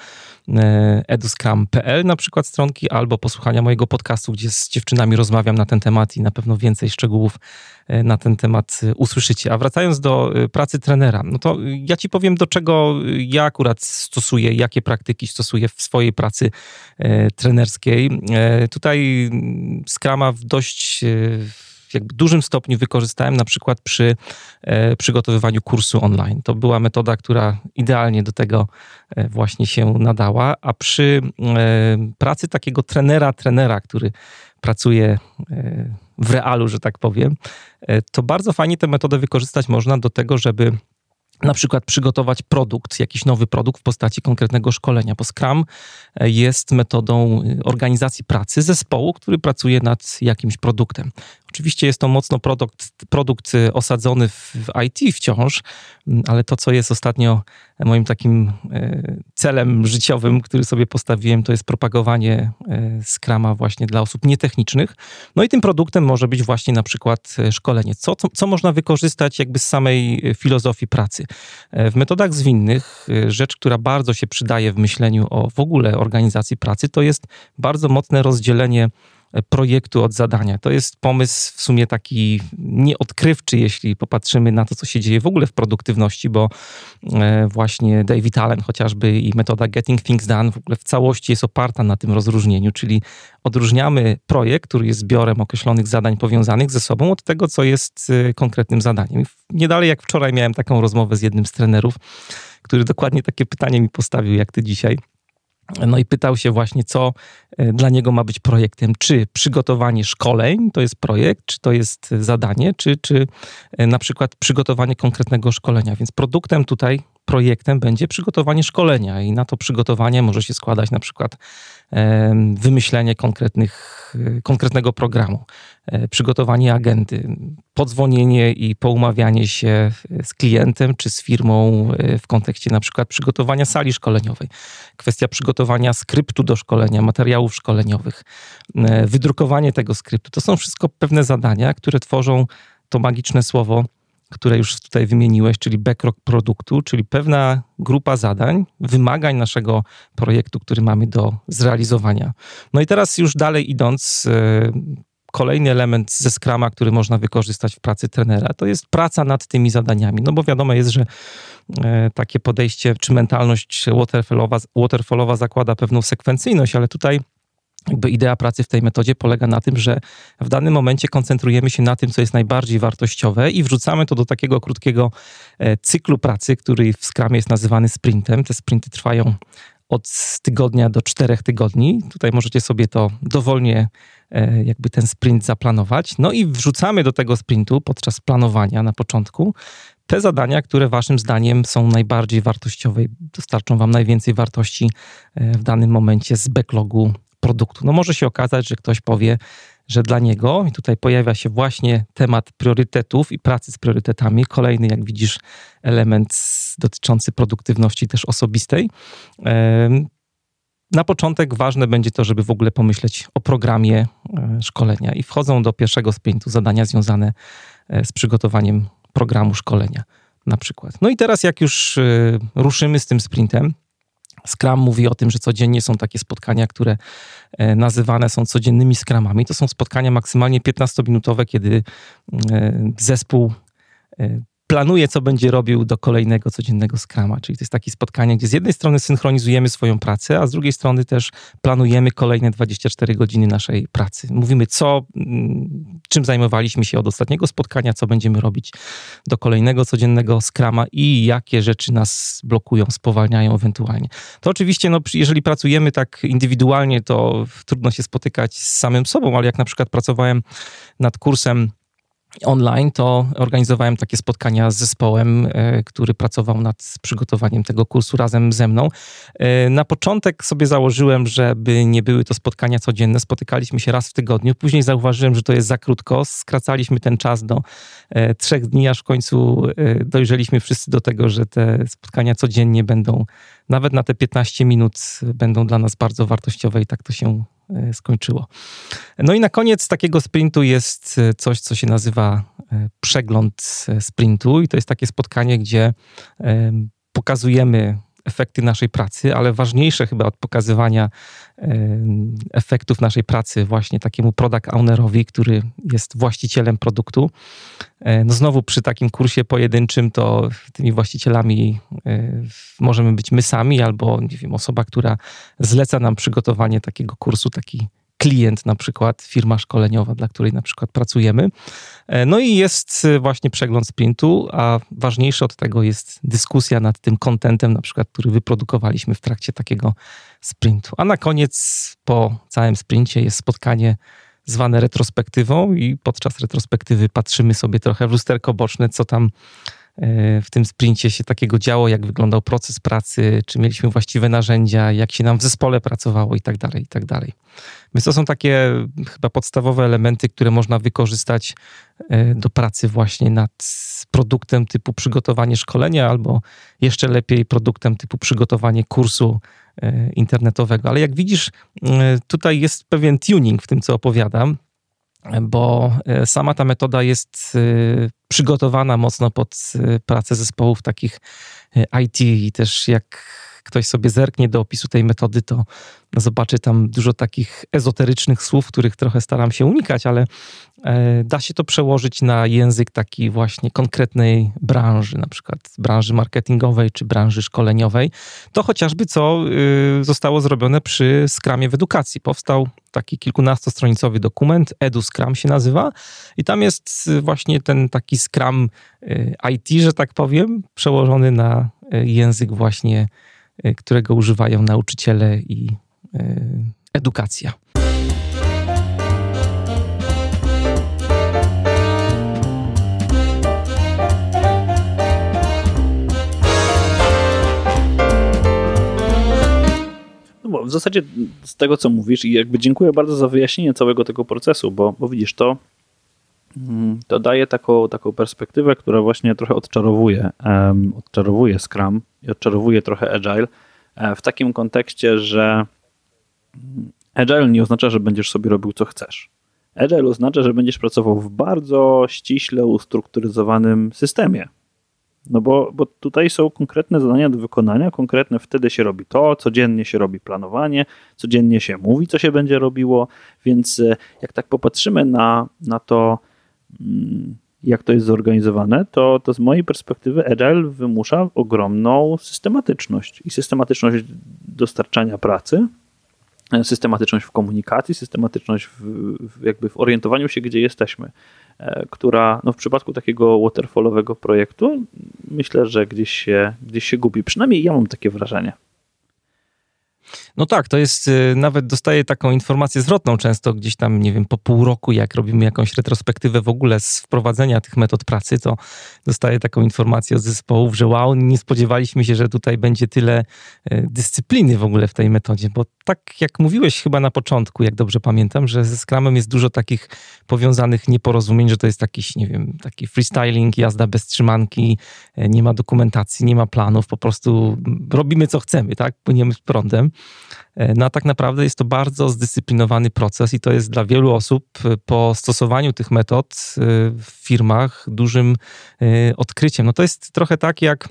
Speaker 1: e, eduscram.pl na przykład stronki albo posłuchania mojego podcastu, gdzie z dziewczynami rozmawiam na ten temat i na pewno więcej szczegółów e, na ten temat e, usłyszycie. A wracając do pracy trenera, no to ja ci powiem, do czego ja akurat stosuję, jakie praktyki stosuję w swojej pracy trenerskiej. Tutaj Scrama w dość jakby dużym stopniu wykorzystałem na przykład przy e, przygotowywaniu kursu online. To była metoda, która idealnie do tego e, właśnie się nadała, a przy e, pracy takiego trenera, trenera, który pracuje w realu, że tak powiem, to bardzo fajnie tę metodę wykorzystać można do tego, żeby na przykład przygotować produkt, jakiś nowy produkt w postaci konkretnego szkolenia, bo Scrum jest metodą organizacji pracy zespołu, który pracuje nad jakimś produktem. Oczywiście jest to mocno produkt, produkt y, osadzony w, w IT wciąż, mm, ale to, co jest ostatnio moim takim y, celem życiowym, który sobie postawiłem, to jest propagowanie y, Scrama właśnie dla osób nietechnicznych. No i tym produktem może być właśnie na przykład szkolenie. Co, co, co można wykorzystać jakby z samej filozofii pracy? W metodach zwinnych rzecz, która bardzo się przydaje w myśleniu o w ogóle organizacji pracy, to jest bardzo mocne rozdzielenie projektu od zadania. To jest pomysł w sumie taki nieodkrywczy, jeśli popatrzymy na to, co się dzieje w ogóle w produktywności, bo e, właśnie David Allen chociażby i metoda Getting Things Done w ogóle w całości jest oparta na tym rozróżnieniu, czyli odróżniamy projekt, który jest zbiorem określonych zadań powiązanych ze sobą od tego, co jest e, konkretnym zadaniem. Nie dalej jak wczoraj miałem taką rozmowę z jednym z trenerów, który dokładnie takie pytanie mi postawił, jak ty dzisiaj no i pytał się właśnie, co e, dla niego ma być projektem. Czy przygotowanie szkoleń to jest projekt, czy to jest zadanie, czy, czy e, na przykład przygotowanie konkretnego szkolenia. Więc produktem tutaj, projektem będzie przygotowanie szkolenia i na to przygotowanie może się składać na przykład wymyślenie konkretnych, konkretnego programu, e, przygotowanie agendy, podzwonienie i poumawianie się z klientem czy z firmą e, w kontekście na przykład przygotowania sali szkoleniowej, kwestia przygotowania skryptu do szkolenia, materiałów szkoleniowych, e, wydrukowanie tego skryptu. To są wszystko pewne zadania, które tworzą to magiczne słowo które już tutaj wymieniłeś, czyli backlog produktu, czyli pewna grupa zadań, wymagań naszego projektu, który mamy do zrealizowania. No i teraz już dalej idąc, e, kolejny element ze Scrama, który można wykorzystać w pracy trenera, to jest praca nad tymi zadaniami. No bo wiadomo jest, że e, takie podejście czy mentalność waterfallowa, waterfallowa zakłada pewną sekwencyjność, ale tutaj jakby idea pracy w tej metodzie polega na tym, że w danym momencie koncentrujemy się na tym, co jest najbardziej wartościowe i wrzucamy to do takiego krótkiego e, cyklu pracy, który w Scrumie jest nazywany sprintem. Te sprinty trwają od tygodnia do czterech tygodni. Tutaj możecie sobie to dowolnie e, jakby ten sprint zaplanować. No i wrzucamy do tego sprintu podczas planowania na początku te zadania, które waszym zdaniem są najbardziej wartościowe i dostarczą wam najwięcej wartości e, w danym momencie z backlogu produktu. No może się okazać, że ktoś powie, że dla niego, i tutaj pojawia się właśnie temat priorytetów i pracy z priorytetami, kolejny, jak widzisz, element dotyczący produktywności też osobistej. Na początek ważne będzie to, żeby w ogóle pomyśleć o programie e, szkolenia i wchodzą do pierwszego sprintu zadania związane e, z przygotowaniem programu szkolenia na przykład. No i teraz jak już e, ruszymy z tym sprintem, Scrum mówi o tym, że codziennie są takie spotkania, które e, nazywane są codziennymi skramami. To są spotkania maksymalnie 15-minutowe, kiedy e, zespół e, planuje, co będzie robił do kolejnego codziennego skrama. Czyli to jest takie spotkanie, gdzie z jednej strony synchronizujemy swoją pracę, a z drugiej strony też planujemy kolejne 24 godziny naszej pracy. Mówimy, co, mm, czym zajmowaliśmy się od ostatniego spotkania, co będziemy robić do kolejnego codziennego skrama i jakie rzeczy nas blokują, spowalniają ewentualnie. To oczywiście, no, jeżeli pracujemy tak indywidualnie, to trudno się spotykać z samym sobą, ale jak na przykład pracowałem nad kursem online, to organizowałem takie spotkania z zespołem, e, który pracował nad przygotowaniem tego kursu razem ze mną. E, na początek sobie założyłem, żeby nie były to spotkania codzienne. Spotykaliśmy się raz w tygodniu. Później zauważyłem, że to jest za krótko. Skracaliśmy ten czas do e, trzech dni, aż w końcu dojrzeliśmy wszyscy do tego, że te spotkania codziennie będą, nawet na te 15 minut, będą dla nas bardzo wartościowe i tak to się skończyło. No i na koniec takiego sprintu jest e, coś, co się nazywa e, przegląd sprintu, i to jest takie spotkanie, gdzie pokazujemy efekty naszej pracy, ale ważniejsze chyba od pokazywania efektów naszej pracy właśnie takiemu product ownerowi, który jest właścicielem produktu. E, no znowu przy takim kursie pojedynczym to tymi właścicielami e, możemy być my sami albo nie wiem, osoba, która zleca nam przygotowanie takiego kursu, taki klient, na przykład firma szkoleniowa, dla której na przykład pracujemy. E, no i jest e, właśnie przegląd sprintu, a ważniejsze od tego jest dyskusja nad tym kontentem, na przykład, który wyprodukowaliśmy w trakcie takiego sprintu. A na koniec, po całym sprincie, jest spotkanie zwane retrospektywą, i podczas retrospektywy patrzymy sobie trochę w lusterko boczne, co tam w tym sprincie się takiego działo, jak wyglądał proces pracy, czy mieliśmy właściwe narzędzia, jak się nam w zespole pracowało i tak dalej, i tak dalej. Więc to są takie chyba podstawowe elementy, które można wykorzystać e, do pracy właśnie nad produktem typu przygotowanie szkolenia, albo jeszcze lepiej produktem typu przygotowanie kursu e, internetowego. Ale jak widzisz, tutaj jest pewien tuning w tym, co opowiadam bo e, sama ta metoda jest e, przygotowana mocno pod e, pracę zespołów takich IT i też jak ktoś sobie zerknie do opisu tej metody, to zobaczy tam dużo takich ezoterycznych słów, których trochę staram się unikać, ale e, da się to przełożyć na język taki właśnie konkretnej branży, na przykład branży marketingowej czy branży szkoleniowej. To chociażby co y, zostało zrobione przy Scrumie w edukacji. Powstał taki kilkunastostronicowy dokument, Edu się nazywa i tam jest właśnie ten taki Scrum y, IT, że tak powiem, przełożony na y, język właśnie którego używają nauczyciele i y, edukacja.
Speaker 4: No w zasadzie z tego, co mówisz, i jakby dziękuję bardzo za wyjaśnienie całego tego procesu, bo, bo widzisz, to, mm, to daje taką, taką perspektywę, która właśnie trochę odczarowuje, um, odczarowuje Scrum i odczarowuje trochę Agile e, w takim kontekście, że Agile nie oznacza, że będziesz sobie robił co chcesz. Agile oznacza, że będziesz pracował w bardzo ściśle ustrukturyzowanym systemie. No bo, bo tutaj są konkretne zadania do wykonania, konkretne wtedy się robi to, codziennie się robi planowanie, codziennie się mówi, co się będzie robiło, więc e, jak tak popatrzymy na, na to, mm, jak to jest zorganizowane, to, to z mojej perspektywy Agile wymusza ogromną systematyczność i systematyczność dostarczania pracy, systematyczność w komunikacji, systematyczność w, w jakby w orientowaniu się, gdzie jesteśmy, e, która no w przypadku takiego waterfallowego projektu myślę, że gdzieś się, gdzieś się gubi. Przynajmniej ja mam takie wrażenie.
Speaker 1: No tak, to jest, y, nawet dostaję taką informację zwrotną często gdzieś tam, nie wiem, po pół roku, jak robimy jakąś retrospektywę w ogóle z wprowadzenia tych metod pracy, to dostaję taką informację od zespołów, że wow, nie spodziewaliśmy się, że tutaj będzie tyle y, dyscypliny w ogóle w tej metodzie, bo tak jak mówiłeś chyba na początku, jak dobrze pamiętam, że ze Scrumem jest dużo takich powiązanych nieporozumień, że to jest jakiś, nie wiem, taki freestyling, jazda bez trzymanki, y, nie ma dokumentacji, nie ma planów, po prostu robimy co chcemy, tak, płyniemy z prądem. E, no a tak naprawdę jest to bardzo zdyscyplinowany proces i to jest dla wielu osób e, po stosowaniu tych metod e, w firmach dużym odkryciem. No to jest trochę tak jak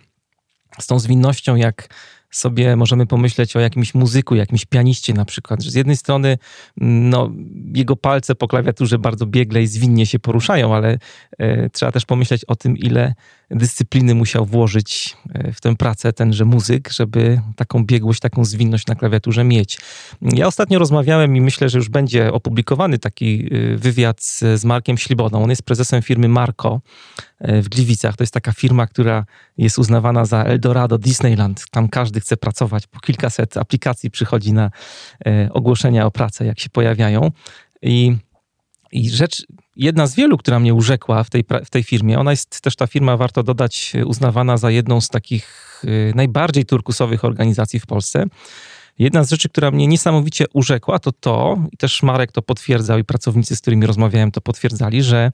Speaker 1: z tą zwinnością, jak sobie możemy pomyśleć o jakimś muzyku, jakimś pianiście na przykład, że z jednej strony no, jego palce po klawiaturze bardzo biegle i zwinnie się poruszają, ale e, trzeba też pomyśleć o tym, ile dyscypliny musiał włożyć e, w tę pracę tenże muzyk, żeby taką biegłość, taką zwinność na klawiaturze mieć. Ja ostatnio rozmawiałem i myślę, że już będzie opublikowany taki e, wywiad z, Markiem Ślibodą. On jest prezesem firmy Marco e, w Gliwicach. To jest taka firma, która jest uznawana za Eldorado Disneyland. Tam każdy chce pracować. Po kilkaset aplikacji przychodzi na ogłoszenia o pracę, jak się pojawiają. I i rzecz, jedna z wielu, która mnie urzekła w tej, w tej firmie, ona jest też ta firma, warto dodać, uznawana za jedną z takich y, najbardziej turkusowych organizacji w Polsce. Jedna z rzeczy, która mnie niesamowicie urzekła, to to, i też Marek to potwierdzał, i pracownicy, z którymi rozmawiałem, to potwierdzali, że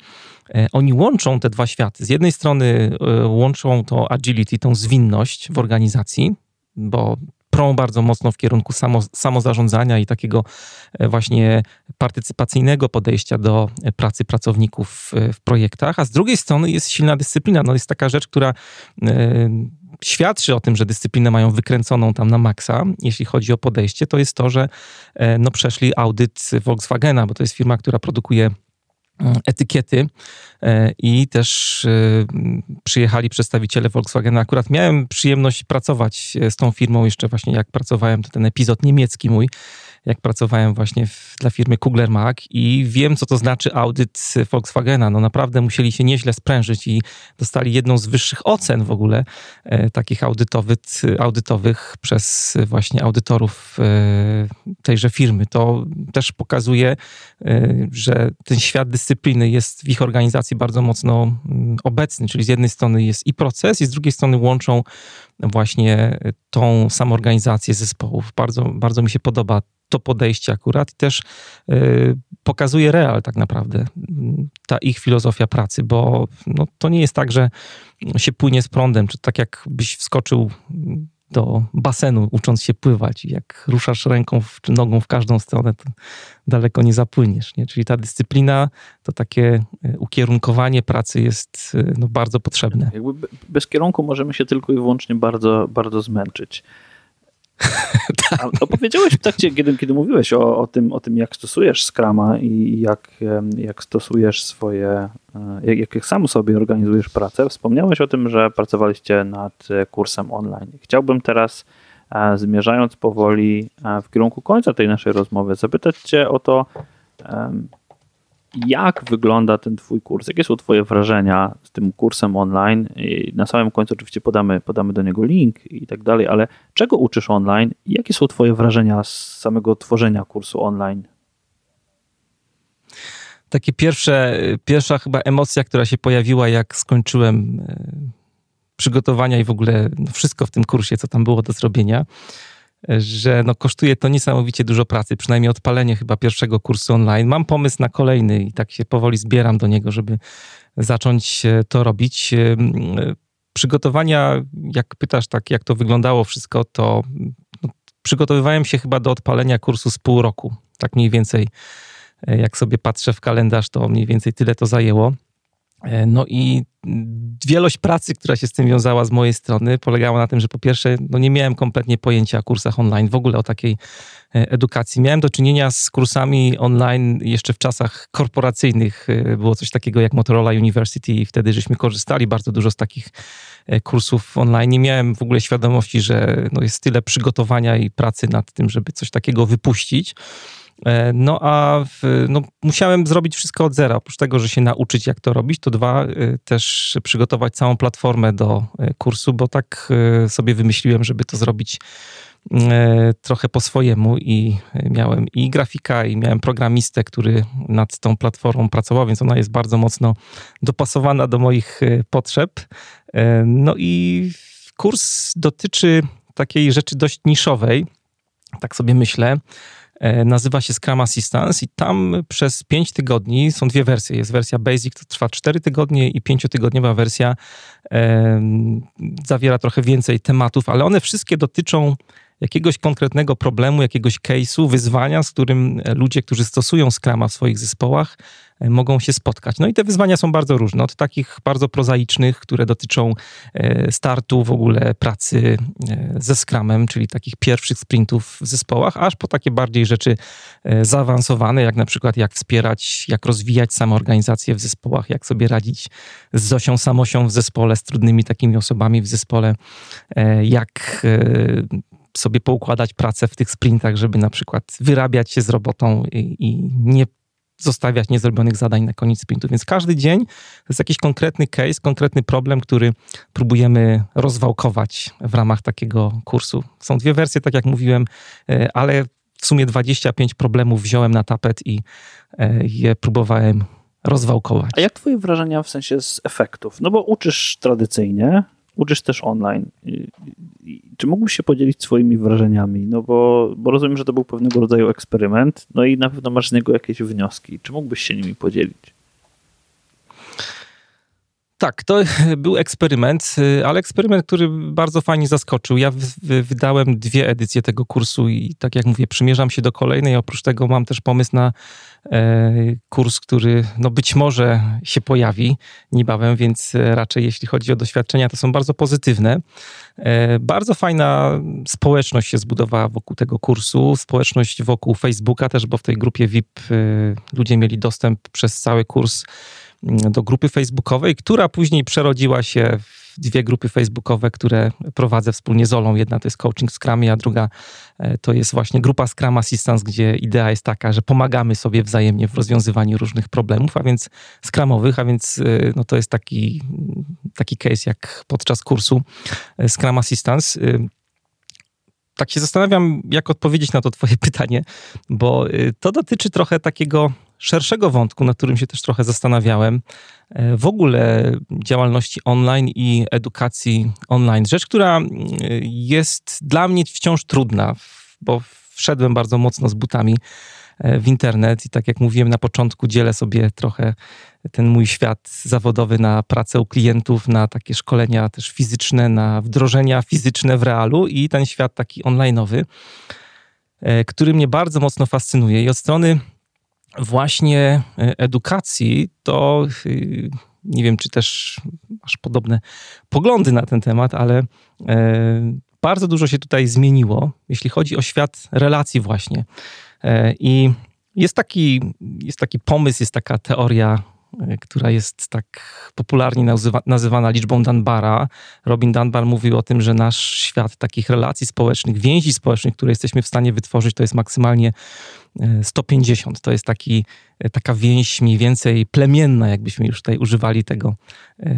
Speaker 1: e, oni łączą te dwa światy. Z jednej strony e, łączą to agility, tą zwinność w organizacji, bo prą bardzo mocno w kierunku samo, samozarządzania i takiego e, właśnie partycypacyjnego podejścia do e, pracy pracowników w, w projektach, a z drugiej strony jest silna dyscyplina. No jest taka rzecz, która e, świadczy o tym, że dyscyplinę mają wykręconą tam na maksa, jeśli chodzi o podejście, to jest to, że no, przeszli audyt Volkswagena, bo to jest firma, która produkuje etykiety e, i też e, przyjechali przedstawiciele Volkswagena. Akurat miałem przyjemność pracować z tą firmą jeszcze właśnie jak pracowałem, to ten epizod niemiecki mój, jak pracowałem właśnie w, dla firmy Kugler Mac i wiem, co to znaczy audyt Volkswagena. No naprawdę musieli się nieźle sprężyć i dostali jedną z wyższych ocen w ogóle e, takich audytowych, audytowych przez właśnie audytorów e, tejże firmy. To też pokazuje, e, że ten świat dyscypliny jest w ich organizacji bardzo mocno mm, obecny, czyli z jednej strony jest i proces, i z drugiej strony łączą właśnie tą samoorganizację zespołów. Bardzo, bardzo mi się podoba to podejście akurat i też y, pokazuje real tak naprawdę, ta ich filozofia pracy, bo no, to nie jest tak, że się płynie z prądem, czy tak jakbyś wskoczył do basenu, ucząc się pływać. Jak ruszasz ręką czy nogą w każdą stronę, to daleko nie zapłyniesz. Nie? Czyli ta dyscyplina, to takie y, ukierunkowanie pracy jest y, no, bardzo potrzebne.
Speaker 4: Jakby bez kierunku możemy się tylko i wyłącznie bardzo, bardzo zmęczyć. tak. Opowiedziałeś w trakcie, kiedy, kiedy mówiłeś o, o, tym, o tym, jak stosujesz Scrama i jak, jak stosujesz swoje, e, jak, jak sam sobie organizujesz pracę, wspomniałeś o tym, że pracowaliście nad kursem online. Chciałbym teraz, e, zmierzając powoli e, w kierunku końca tej naszej rozmowy, zapytać Cię o to, jak wygląda ten Twój kurs? Jakie są Twoje wrażenia z tym kursem online? Na samym końcu oczywiście podamy, podamy do niego link i tak dalej, ale czego uczysz online jakie są Twoje wrażenia z samego tworzenia kursu online?
Speaker 1: Takie pierwsze, pierwsza chyba emocja, która się pojawiła, jak skończyłem e, przygotowania i w ogóle wszystko w tym kursie, co tam było do zrobienia, że no kosztuje to niesamowicie dużo pracy, przynajmniej odpalenie chyba pierwszego kursu online. Mam pomysł na kolejny i tak się powoli zbieram do niego, żeby zacząć to robić. Przygotowania, jak pytasz tak, jak to wyglądało wszystko, to no, przygotowywałem się chyba do odpalenia kursu z pół roku. Tak mniej więcej, jak sobie patrzę w kalendarz, to mniej więcej tyle to zajęło. E, no i wielość pracy, która się z tym wiązała z mojej strony, polegała na tym, że po pierwsze, no nie miałem kompletnie pojęcia o kursach online, w ogóle o takiej e, edukacji. Miałem do czynienia z kursami online jeszcze w czasach korporacyjnych. E, było coś takiego jak Motorola University i wtedy żeśmy korzystali bardzo dużo z takich kursów online. Nie miałem w ogóle świadomości, że no jest tyle przygotowania i pracy nad tym, żeby coś takiego wypuścić. E, no a w, no, musiałem zrobić wszystko od zera. Oprócz tego, że się nauczyć, jak to robić, to dwa, e, też przygotować całą platformę do e, kursu, bo tak sobie wymyśliłem, żeby to zrobić trochę po swojemu i miałem i grafika, i miałem programistę, który nad tą platformą pracował, więc ona jest bardzo mocno dopasowana do moich potrzeb. No i kurs dotyczy takiej rzeczy dość niszowej, tak sobie myślę. E, nazywa się Scrum Assistance i tam przez 5 tygodni są dwie wersje. Jest wersja Basic, to trwa 4 tygodnie i 5-tygodniowa wersja e, zawiera trochę więcej tematów, ale one wszystkie dotyczą jakiegoś konkretnego problemu, jakiegoś case'u, wyzwania, z którym ludzie, którzy stosują Scrama w swoich zespołach, E, mogą się spotkać. No i te wyzwania są bardzo różne, od takich bardzo prozaicznych, które dotyczą e, startu w ogóle pracy e, ze Scrumem, czyli takich pierwszych sprintów w zespołach, aż po takie bardziej rzeczy zaawansowane, jak na przykład jak wspierać, jak rozwijać samoorganizację w zespołach, jak sobie radzić z Zosią Samosią w zespole, z trudnymi takimi osobami w zespole, jak sobie poukładać pracę w tych sprintach, żeby na przykład wyrabiać się z robotą i, i nie zostawiać niezrobionych zadań na koniec sprintu. Więc każdy dzień to jest jakiś konkretny case, konkretny problem, który próbujemy rozwałkować w ramach takiego kursu. Są dwie wersje, tak jak mówiłem, e, ale w sumie 25 problemów wziąłem na tapet i e, je próbowałem rozwałkować.
Speaker 4: A jak twoje wrażenia w sensie z efektów? No bo uczysz tradycyjnie, uczysz też online. Czy mógłbyś się podzielić swoimi wrażeniami? No bo, bo rozumiem, że to był pewnego rodzaju eksperyment, no i na pewno masz z niego jakieś wnioski. Czy mógłbyś się nimi podzielić?
Speaker 1: Tak, to był eksperyment, ale eksperyment, który bardzo fajnie zaskoczył. Ja wydałem dwie edycje tego kursu i tak jak mówię, przymierzam się do kolejnej. Oprócz tego mam też pomysł na e, kurs, który no być może się pojawi niebawem, więc raczej jeśli chodzi o doświadczenia, to są bardzo pozytywne. E, bardzo fajna społeczność się zbudowała wokół tego kursu, społeczność wokół Facebooka też, bo w tej grupie VIP e, ludzie mieli dostęp przez cały kurs do grupy facebookowej, która później przerodziła się w dwie grupy facebookowe, które prowadzę wspólnie z Olą. Jedna to jest Coaching Scrumie, a druga e, to jest właśnie grupa Scrum Assistance, gdzie idea jest taka, że pomagamy sobie wzajemnie w rozwiązywaniu różnych problemów, a więc skramowych, a więc e, no to jest taki, taki case jak podczas kursu e, Scrum Assistance tak się zastanawiam, jak odpowiedzieć na to Twoje pytanie, bo to dotyczy trochę takiego szerszego wątku, nad którym się też trochę zastanawiałem, e, w ogóle działalności online i edukacji online. Rzecz, która mm, jest dla mnie wciąż trudna, bo wszedłem bardzo mocno z butami e, w internet i tak jak mówiłem na początku, dzielę sobie trochę ten mój świat zawodowy na pracę u klientów, na takie szkolenia też fizyczne, na wdrożenia fizyczne w realu i ten świat taki onlineowy, e, który mnie bardzo mocno fascynuje. I od strony właśnie e, edukacji, to y, nie wiem, czy też masz podobne poglądy na ten temat, ale e, bardzo dużo się tutaj zmieniło, jeśli chodzi o świat relacji właśnie. E, I jest taki, jest taki pomysł, jest taka teoria która jest tak popularnie nazywa, nazywana liczbą Dunbara. Robin Dunbar mówił o tym, że nasz świat takich relacji społecznych, więzi społecznych, które jesteśmy w stanie wytworzyć, to jest maksymalnie 150. E, to jest taki, e, taka więź mniej więcej plemienna, jakbyśmy już tutaj używali tego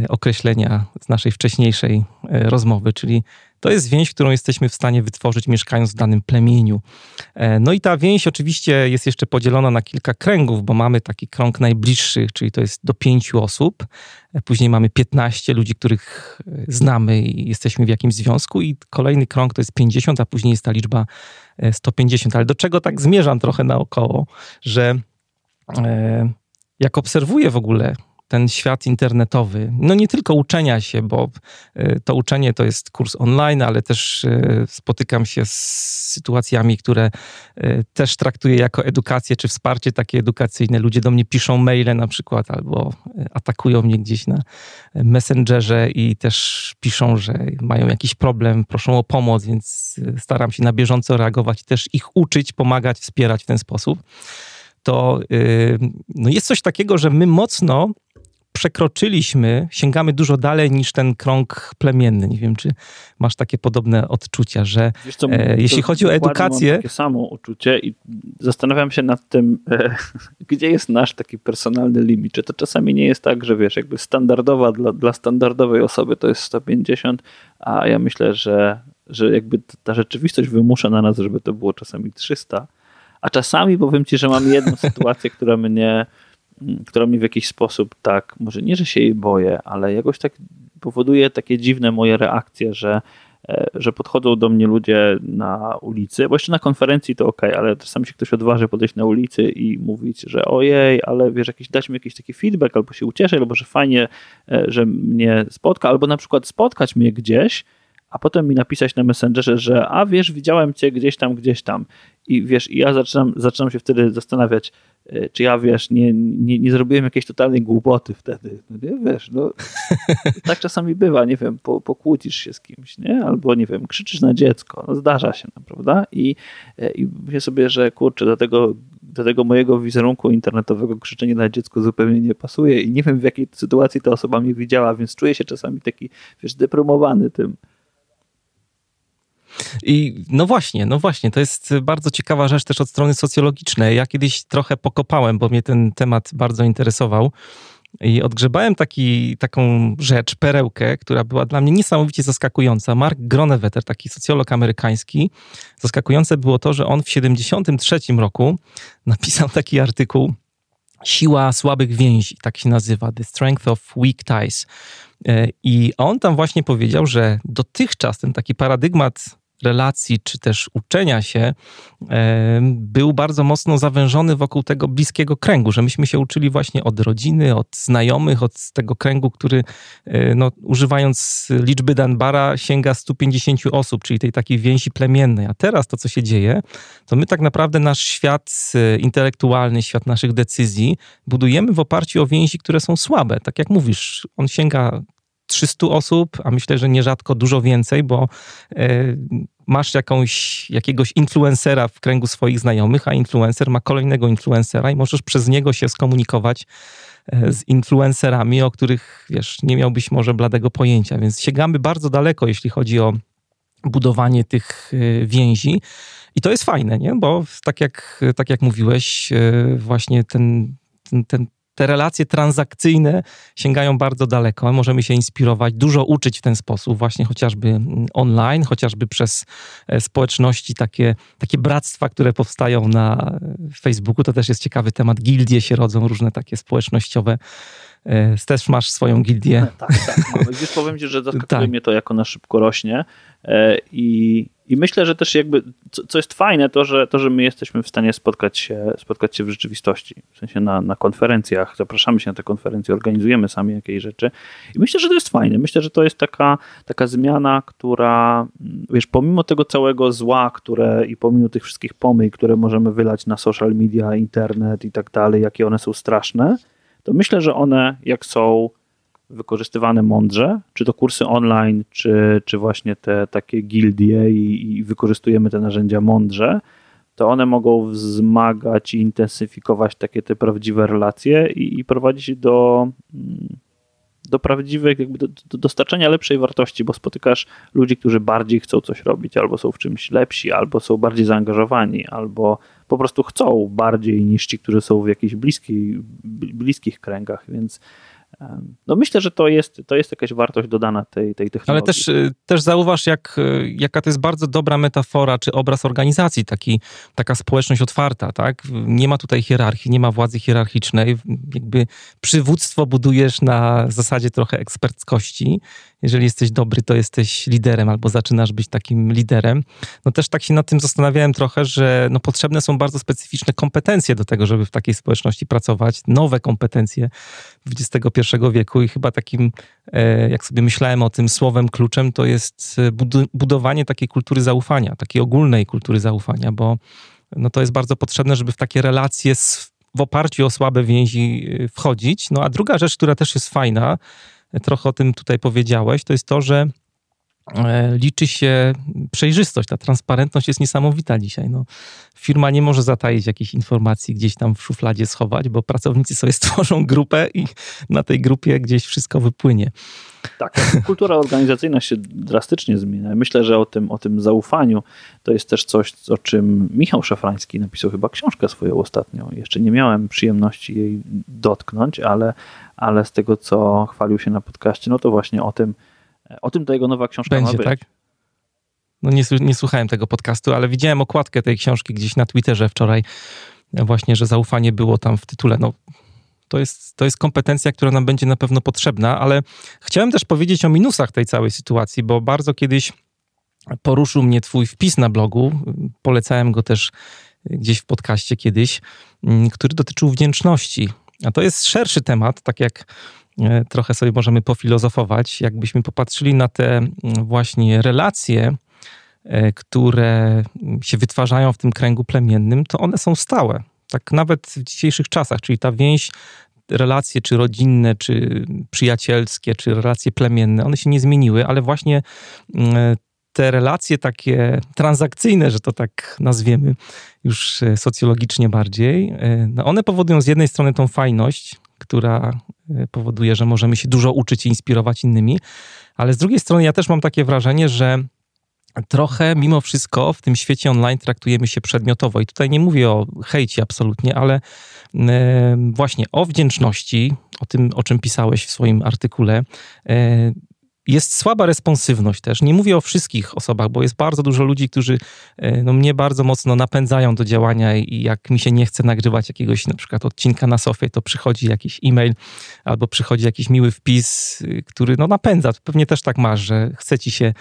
Speaker 1: określenia z naszej wcześniejszej rozmowy, czyli to jest więź, którą jesteśmy w stanie wytworzyć mieszkając w danym plemieniu. E, no i ta więź oczywiście jest jeszcze podzielona na kilka kręgów, bo mamy taki krąg najbliższych, czyli to jest do pięciu osób. E, później mamy 15 ludzi, których e, znamy i jesteśmy w jakimś związku i kolejny krąg to jest 50, a później jest ta liczba 150. Ale do czego tak zmierzam trochę naokoło, że jak obserwuję w ogóle ten świat internetowy, no nie tylko uczenia się, bo y, to uczenie to jest kurs online, ale też y, spotykam się z sytuacjami, które y, też traktuję jako edukację czy wsparcie takie edukacyjne. Ludzie do mnie piszą maile na przykład albo atakują mnie gdzieś na Messengerze i też piszą, że mają jakiś problem, proszą o pomoc, więc staram się na bieżąco reagować i też ich uczyć, pomagać, wspierać w ten sposób to no jest coś takiego, że my mocno przekroczyliśmy, sięgamy dużo dalej niż ten krąg plemienny. Nie wiem, czy masz takie podobne odczucia, że co, e, jeśli chodzi o edukację...
Speaker 4: Mam takie samo uczucie i zastanawiam się nad tym, e, gdzie jest nasz taki personalny limit. Czy to czasami nie jest tak, że wiesz, jakby standardowa dla, dla standardowej osoby to jest 150, a ja myślę, że, że jakby ta rzeczywistość wymusza na nas, żeby to było czasami 300, a czasami powiem ci, że mam jedną sytuację, która mnie która mnie w jakiś sposób tak, może nie, że się jej boję, ale jakoś tak powoduje takie dziwne moje reakcje, że, e, że podchodzą do mnie ludzie na ulicy, bo jeszcze na konferencji to ok, ale czasami się ktoś odważy podejść na ulicy i mówić, że ojej, ale wiesz, jakiś, dać mi jakiś taki feedback, albo się ucieszę, albo że fajnie, e, że mnie spotka, albo na przykład spotkać mnie gdzieś, a potem mi napisać na Messengerze, że a wiesz, widziałem cię gdzieś tam, gdzieś tam. I wiesz, i ja zaczynam, zaczynam się wtedy zastanawiać, czy ja wiesz, nie, nie, nie zrobiłem jakiejś totalnej głupoty wtedy. No nie, wiesz, no tak czasami bywa, nie wiem, po, pokłócisz się z kimś, nie? Albo nie wiem, krzyczysz na dziecko, no zdarza się, no, prawda? I, e, i myślę sobie, że kurczę, do tego, do tego mojego wizerunku internetowego krzyczenie na dziecko zupełnie nie pasuje i nie wiem w jakiej sytuacji ta osoba mnie widziała, więc czuję się czasami taki, wiesz, deprymowany tym.
Speaker 1: I no właśnie, no właśnie, to jest bardzo ciekawa rzecz też od strony socjologicznej. Ja kiedyś trochę pokopałem, bo mnie ten temat bardzo interesował. I odgrzebałem taki, taką rzecz, perełkę, która była dla mnie niesamowicie zaskakująca. Mark Gronewetter, taki socjolog amerykański. Zaskakujące było to, że on w 1973 roku napisał taki artykuł Siła słabych więzi, tak się nazywa, The Strength of Weak Ties. E, I on tam właśnie powiedział, że dotychczas ten taki paradygmat relacji, czy też uczenia się, był bardzo mocno zawężony wokół tego bliskiego kręgu, że myśmy się uczyli właśnie od rodziny, od znajomych, od tego kręgu, który, e, no, używając liczby Danbara, sięga 150 osób, czyli tej takiej więzi plemiennej. A teraz to, co się dzieje, to my tak naprawdę nasz świat e, intelektualny, świat naszych decyzji budujemy w oparciu o więzi, które są słabe. Tak jak mówisz, on sięga 300 osób, a myślę, że nierzadko dużo więcej, bo e, masz jakąś, jakiegoś influencera w kręgu swoich znajomych, a influencer ma kolejnego influencera i możesz przez niego się skomunikować e, z influencerami, o których wiesz, nie miałbyś może bladego pojęcia. Więc sięgamy bardzo daleko, jeśli chodzi o budowanie tych e, więzi. I to jest fajne, nie? bo tak jak, tak jak mówiłeś, właśnie ten, ten, ten te relacje transakcyjne sięgają bardzo daleko. Możemy się inspirować, dużo uczyć w ten sposób, właśnie chociażby mm, online, chociażby przez e, społeczności, takie, takie bractwa, które powstają na Facebooku. To też jest ciekawy temat. Gildie się rodzą, różne takie społecznościowe. E, też masz swoją gildię.
Speaker 4: Tak, tak, mamy. Wiesz, powiem ci, że zaskakuje tak. mnie to, jak ona szybko rośnie e, i i myślę, że też jakby, co, co, jest fajne, to że, to, że my jesteśmy w stanie spotkać się, spotkać się w rzeczywistości, w sensie na, na konferencjach, zapraszamy się na te konferencje, organizujemy sami jakieś rzeczy i myślę, że to jest fajne. Myślę, że to jest taka, taka zmiana, która, wiesz, pomimo tego całego zła, które i pomimo tych wszystkich pomyj, które możemy wylać na social media, internet i tak dalej, jakie one są straszne, to myślę, że one, jak są wykorzystywane mądrze, czy to kursy online, czy, czy właśnie te takie gildie i, i wykorzystujemy te narzędzia mądrze, to one mogą wzmagać i intensyfikować takie te prawdziwe relacje i, i prowadzić do, do prawdziwych, jakby do, do, dostarczenia lepszej wartości, bo spotykasz ludzi, którzy bardziej chcą coś robić, albo są w czymś lepsi, albo są bardziej zaangażowani, albo po prostu chcą bardziej niż ci, którzy są w jakichś bliskich, bliskich kręgach, więc no myślę, że to jest, to jest jakaś wartość dodana tej, tej technologii.
Speaker 1: Ale też, y, też zauważ, jak, y, jaka to jest bardzo dobra metafora, czy obraz organizacji, taki, taka społeczność otwarta, tak? Nie ma tutaj hierarchii, nie ma władzy hierarchicznej, jakby przywództwo budujesz na zasadzie trochę eksperckości jeżeli jesteś dobry, to jesteś liderem albo zaczynasz być takim liderem. No też tak się nad tym zastanawiałem trochę, że no potrzebne są bardzo specyficzne kompetencje do tego, żeby w takiej społeczności pracować, nowe kompetencje XXI wieku i chyba takim, e, jak sobie myślałem o tym słowem kluczem, to jest e, budowanie takiej kultury zaufania, takiej ogólnej kultury zaufania, bo no to jest bardzo potrzebne, żeby w takie relacje z, w oparciu o słabe więzi e, wchodzić. No a druga rzecz, która też jest fajna, trochę o tym tutaj powiedziałeś, to jest to, że liczy się przejrzystość. Ta transparentność jest niesamowita dzisiaj. No, firma nie może zataić jakichś informacji, gdzieś tam w szufladzie schować, bo pracownicy sobie stworzą grupę i na tej grupie gdzieś wszystko wypłynie.
Speaker 4: Tak, kultura organizacyjna się drastycznie zmienia. Myślę, że o tym, o tym zaufaniu to jest też coś, o czym Michał Szafrański napisał chyba książkę swoją ostatnią. Jeszcze nie miałem przyjemności jej dotknąć, ale, ale z tego, co chwalił się na podcaście, no to właśnie o tym, o tym ta jego nowa książka
Speaker 1: Będzie,
Speaker 4: ma być.
Speaker 1: tak? No nie, nie słuchałem tego podcastu, ale widziałem okładkę tej książki gdzieś na Twitterze wczoraj, właśnie, że zaufanie było tam w tytule. No, to jest, to jest kompetencja, która nam będzie na pewno potrzebna, ale chciałem też powiedzieć o minusach tej całej sytuacji, bo bardzo kiedyś poruszył mnie twój wpis na blogu, polecałem go też gdzieś w podcaście kiedyś, który dotyczył wdzięczności. A to jest szerszy temat, tak jak trochę sobie możemy pofilozofować. Jakbyśmy popatrzyli na te mm, właśnie relacje, które się wytwarzają w tym kręgu plemiennym, to one są stałe. Tak nawet w dzisiejszych czasach, czyli ta więź relacje, czy rodzinne, czy przyjacielskie, czy relacje plemienne, one się nie zmieniły, ale właśnie mm, te relacje takie transakcyjne, że to tak nazwiemy, już e, socjologicznie bardziej, e, no one powodują z jednej strony tą fajność, która e, powoduje, że możemy się dużo uczyć i inspirować innymi, ale z drugiej strony ja też mam takie wrażenie, że trochę mimo wszystko w tym świecie online traktujemy się przedmiotowo. I tutaj nie mówię o hejcie absolutnie, ale właśnie o wdzięczności, o tym, o czym pisałeś w swoim artykule jest słaba responsywność też. Nie mówię o wszystkich osobach, bo jest bardzo dużo ludzi, którzy e, no, mnie bardzo mocno napędzają do działania i jak mi się nie chce nagrywać jakiegoś na przykład odcinka na sofie, to przychodzi jakiś e-mail albo przychodzi jakiś miły wpis, y, który no, napędza. Pewnie też tak masz, że chce ci się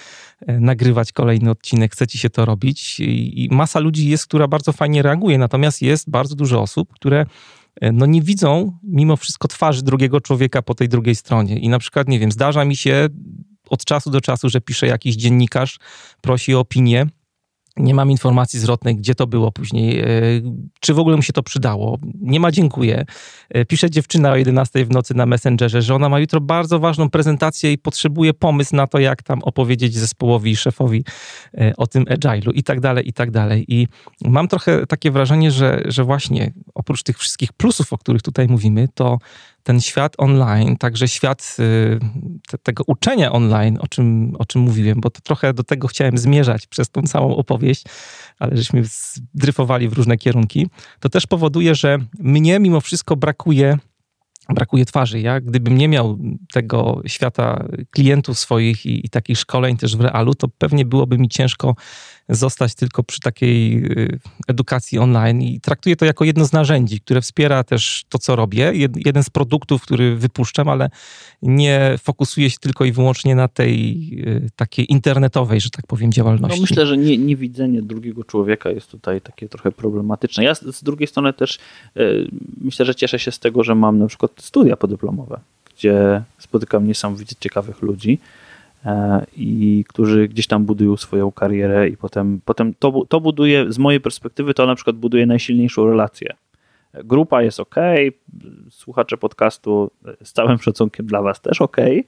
Speaker 1: e, nagrywać kolejny odcinek, chce ci się to robić i masa ludzi jest, która bardzo fajnie reaguje, natomiast jest bardzo dużo osób, które no nie widzą mimo wszystko twarzy drugiego człowieka po tej drugiej stronie. I na przykład, nie wiem, zdarza mi się od czasu do czasu, że pisze jakiś dziennikarz, prosi o opinię nie mam informacji zwrotnej, gdzie to było później, e, czy w ogóle mu się to przydało. Nie ma dziękuję. E, pisze dziewczyna o 11 w nocy na Messengerze, że ona ma jutro bardzo ważną prezentację i potrzebuje pomysł na to, jak tam opowiedzieć zespołowi i szefowi e, o tym agile'u i tak dalej, i tak dalej. I mam trochę takie wrażenie, że, że właśnie oprócz tych wszystkich plusów, o których tutaj mówimy, to ten świat online, także świat y, te, tego uczenia online, o czym, o czym mówiłem, bo to trochę do tego chciałem zmierzać przez tą całą opowieść, ale żeśmy zdryfowali w różne kierunki, to też powoduje, że mnie mimo wszystko brakuje brakuje twarzy. Ja gdybym nie miał tego świata klientów swoich i, i, takich szkoleń też w realu, to pewnie byłoby mi ciężko zostać tylko przy takiej y, edukacji online i traktuję to jako jedno z narzędzi, które wspiera też to, co robię. Jeden z produktów, który wypuszczam, ale nie fokusuje się tylko i wyłącznie na tej y, takiej internetowej, że tak powiem, działalności.
Speaker 4: No myślę, że nie, niewidzenie drugiego człowieka jest tutaj takie trochę problematyczne. Ja z, drugiej strony też y, myślę, że cieszę się z tego, że mam na przykład studia podyplomowe, gdzie spotykam niesamowicie ciekawych ludzi, i którzy gdzieś tam budują swoją karierę i potem, potem to, to buduje, z mojej perspektywy, to na przykład buduje najsilniejszą relację. Grupa jest ok, słuchacze podcastu z całym szacunkiem dla Was też ok, e,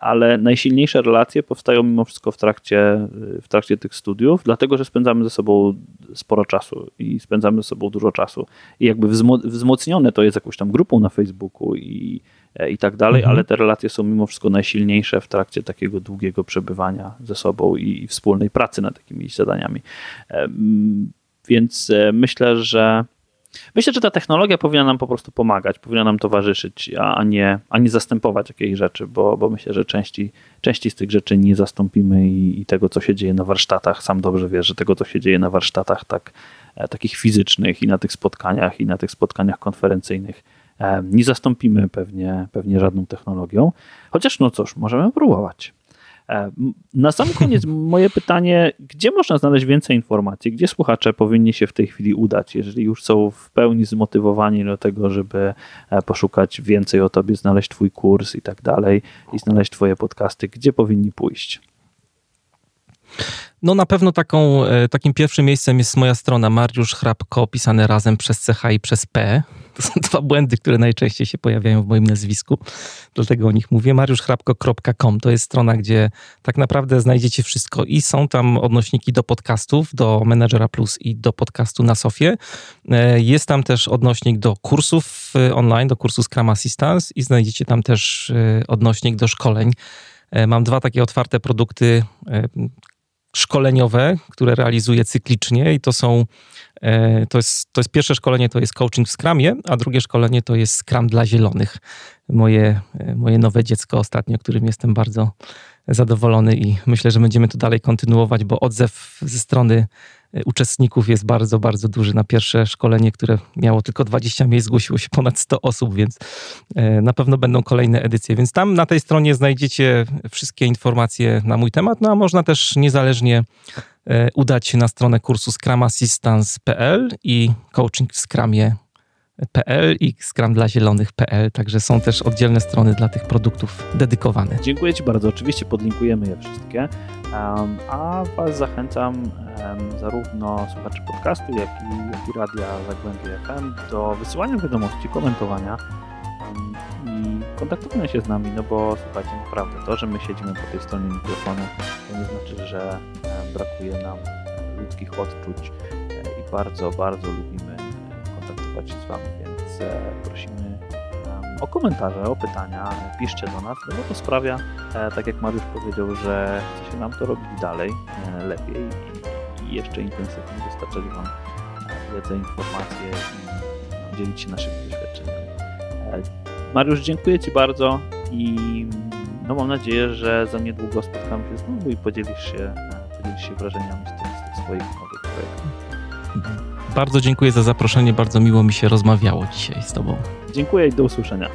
Speaker 4: ale najsilniejsze relacje powstają mimo wszystko w trakcie, w trakcie tych studiów, dlatego że spędzamy ze sobą sporo czasu i spędzamy ze sobą dużo czasu. I jakby wzmocnione to jest jakąś tam grupą na Facebooku i E, i tak dalej, mhm. ale te relacje są mimo wszystko najsilniejsze w trakcie takiego długiego przebywania ze sobą i, wspólnej pracy nad jakimiś zadaniami. E, więc e, myślę, że Myślę, że ta technologia powinna nam po prostu pomagać, powinna nam towarzyszyć, a nie, a nie zastępować jakiejś rzeczy, bo, bo myślę, że części, części z tych rzeczy nie zastąpimy i, i, tego, co się dzieje na warsztatach, sam dobrze wiesz, że tego, co się dzieje na warsztatach tak, takich fizycznych i na tych spotkaniach, i na tych spotkaniach konferencyjnych, nie zastąpimy pewnie, pewnie żadną technologią, chociaż no cóż, możemy próbować. Na sam koniec moje pytanie, gdzie można znaleźć więcej informacji, gdzie słuchacze powinni się w tej chwili udać, jeżeli już są w pełni zmotywowani do tego, żeby e, poszukać więcej o tobie, znaleźć twój kurs i tak dalej i znaleźć twoje podcasty, gdzie powinni pójść?
Speaker 1: No na pewno taką, e, takim pierwszym miejscem jest moja strona Mariusz Hrabko, pisane razem przez CH i przez P. To są dwa błędy, które najczęściej się pojawiają w moim nazwisku, dlatego o nich mówię. mariuszchrapko.com to jest strona, gdzie tak naprawdę znajdziecie wszystko i są tam odnośniki do podcastów, do Menadżera Plus i do podcastu na Sofie. E, jest tam też odnośnik do kursów e, online, do kursu Scrum Assistance i znajdziecie tam też odnośnik do szkoleń. Mam dwa takie otwarte produkty, szkoleniowe, które realizuję cyklicznie i to są, e, to jest, to jest pierwsze szkolenie, to jest coaching w Scrumie, a drugie szkolenie to jest Scrum dla zielonych. Moje, e, moje nowe dziecko ostatnio, którym jestem bardzo zadowolony i myślę, że będziemy to dalej kontynuować, bo odzew ze strony uczestników jest bardzo, bardzo duży. Na pierwsze szkolenie, które miało tylko 20 miejsc, zgłosiło się ponad 100 osób, więc e, na pewno będą kolejne edycje. Więc tam na tej stronie znajdziecie wszystkie informacje na mój temat, no a można też niezależnie e, udać się na stronę kursu scrumassistance.pl i coaching w Scrumie PL i Scrum dla Zielonych.pl, także są też oddzielne strony dla tych produktów dedykowane.
Speaker 4: Dziękuję Ci bardzo. Oczywiście podlinkujemy je wszystkie. A Was zachęcam zarówno słuchaczy podcastu, jak i, jak i radia Zagłębie FM do wysyłania wiadomości, komentowania i kontaktowania się z nami, no bo słuchajcie, naprawdę to, że my siedzimy po tej stronie mikrofonu, to nie znaczy, że brakuje nam ludzkich odczuć e, i bardzo, bardzo lubimy kontaktować się z Wami, więc e, prosimy o komentarze, o pytania, piszcie do nas, bo to sprawia, e, tak jak Mariusz powiedział, że chce się nam to robić dalej, lepiej i jeszcze intensywniej dostarczać Wam wiedzę, informacje i dzielić się naszymi doświadczeniami. Mariusz, dziękuję Ci bardzo i no mam nadzieję, że za niedługo spotkamy się znowu i podzielisz się, podzielisz się wrażeniami z tych, z tych swoich nowych projektów.
Speaker 1: Bardzo dziękuję za zaproszenie, bardzo miło mi się rozmawiało dzisiaj z Tobą.
Speaker 4: Dziękuję i do usłyszenia.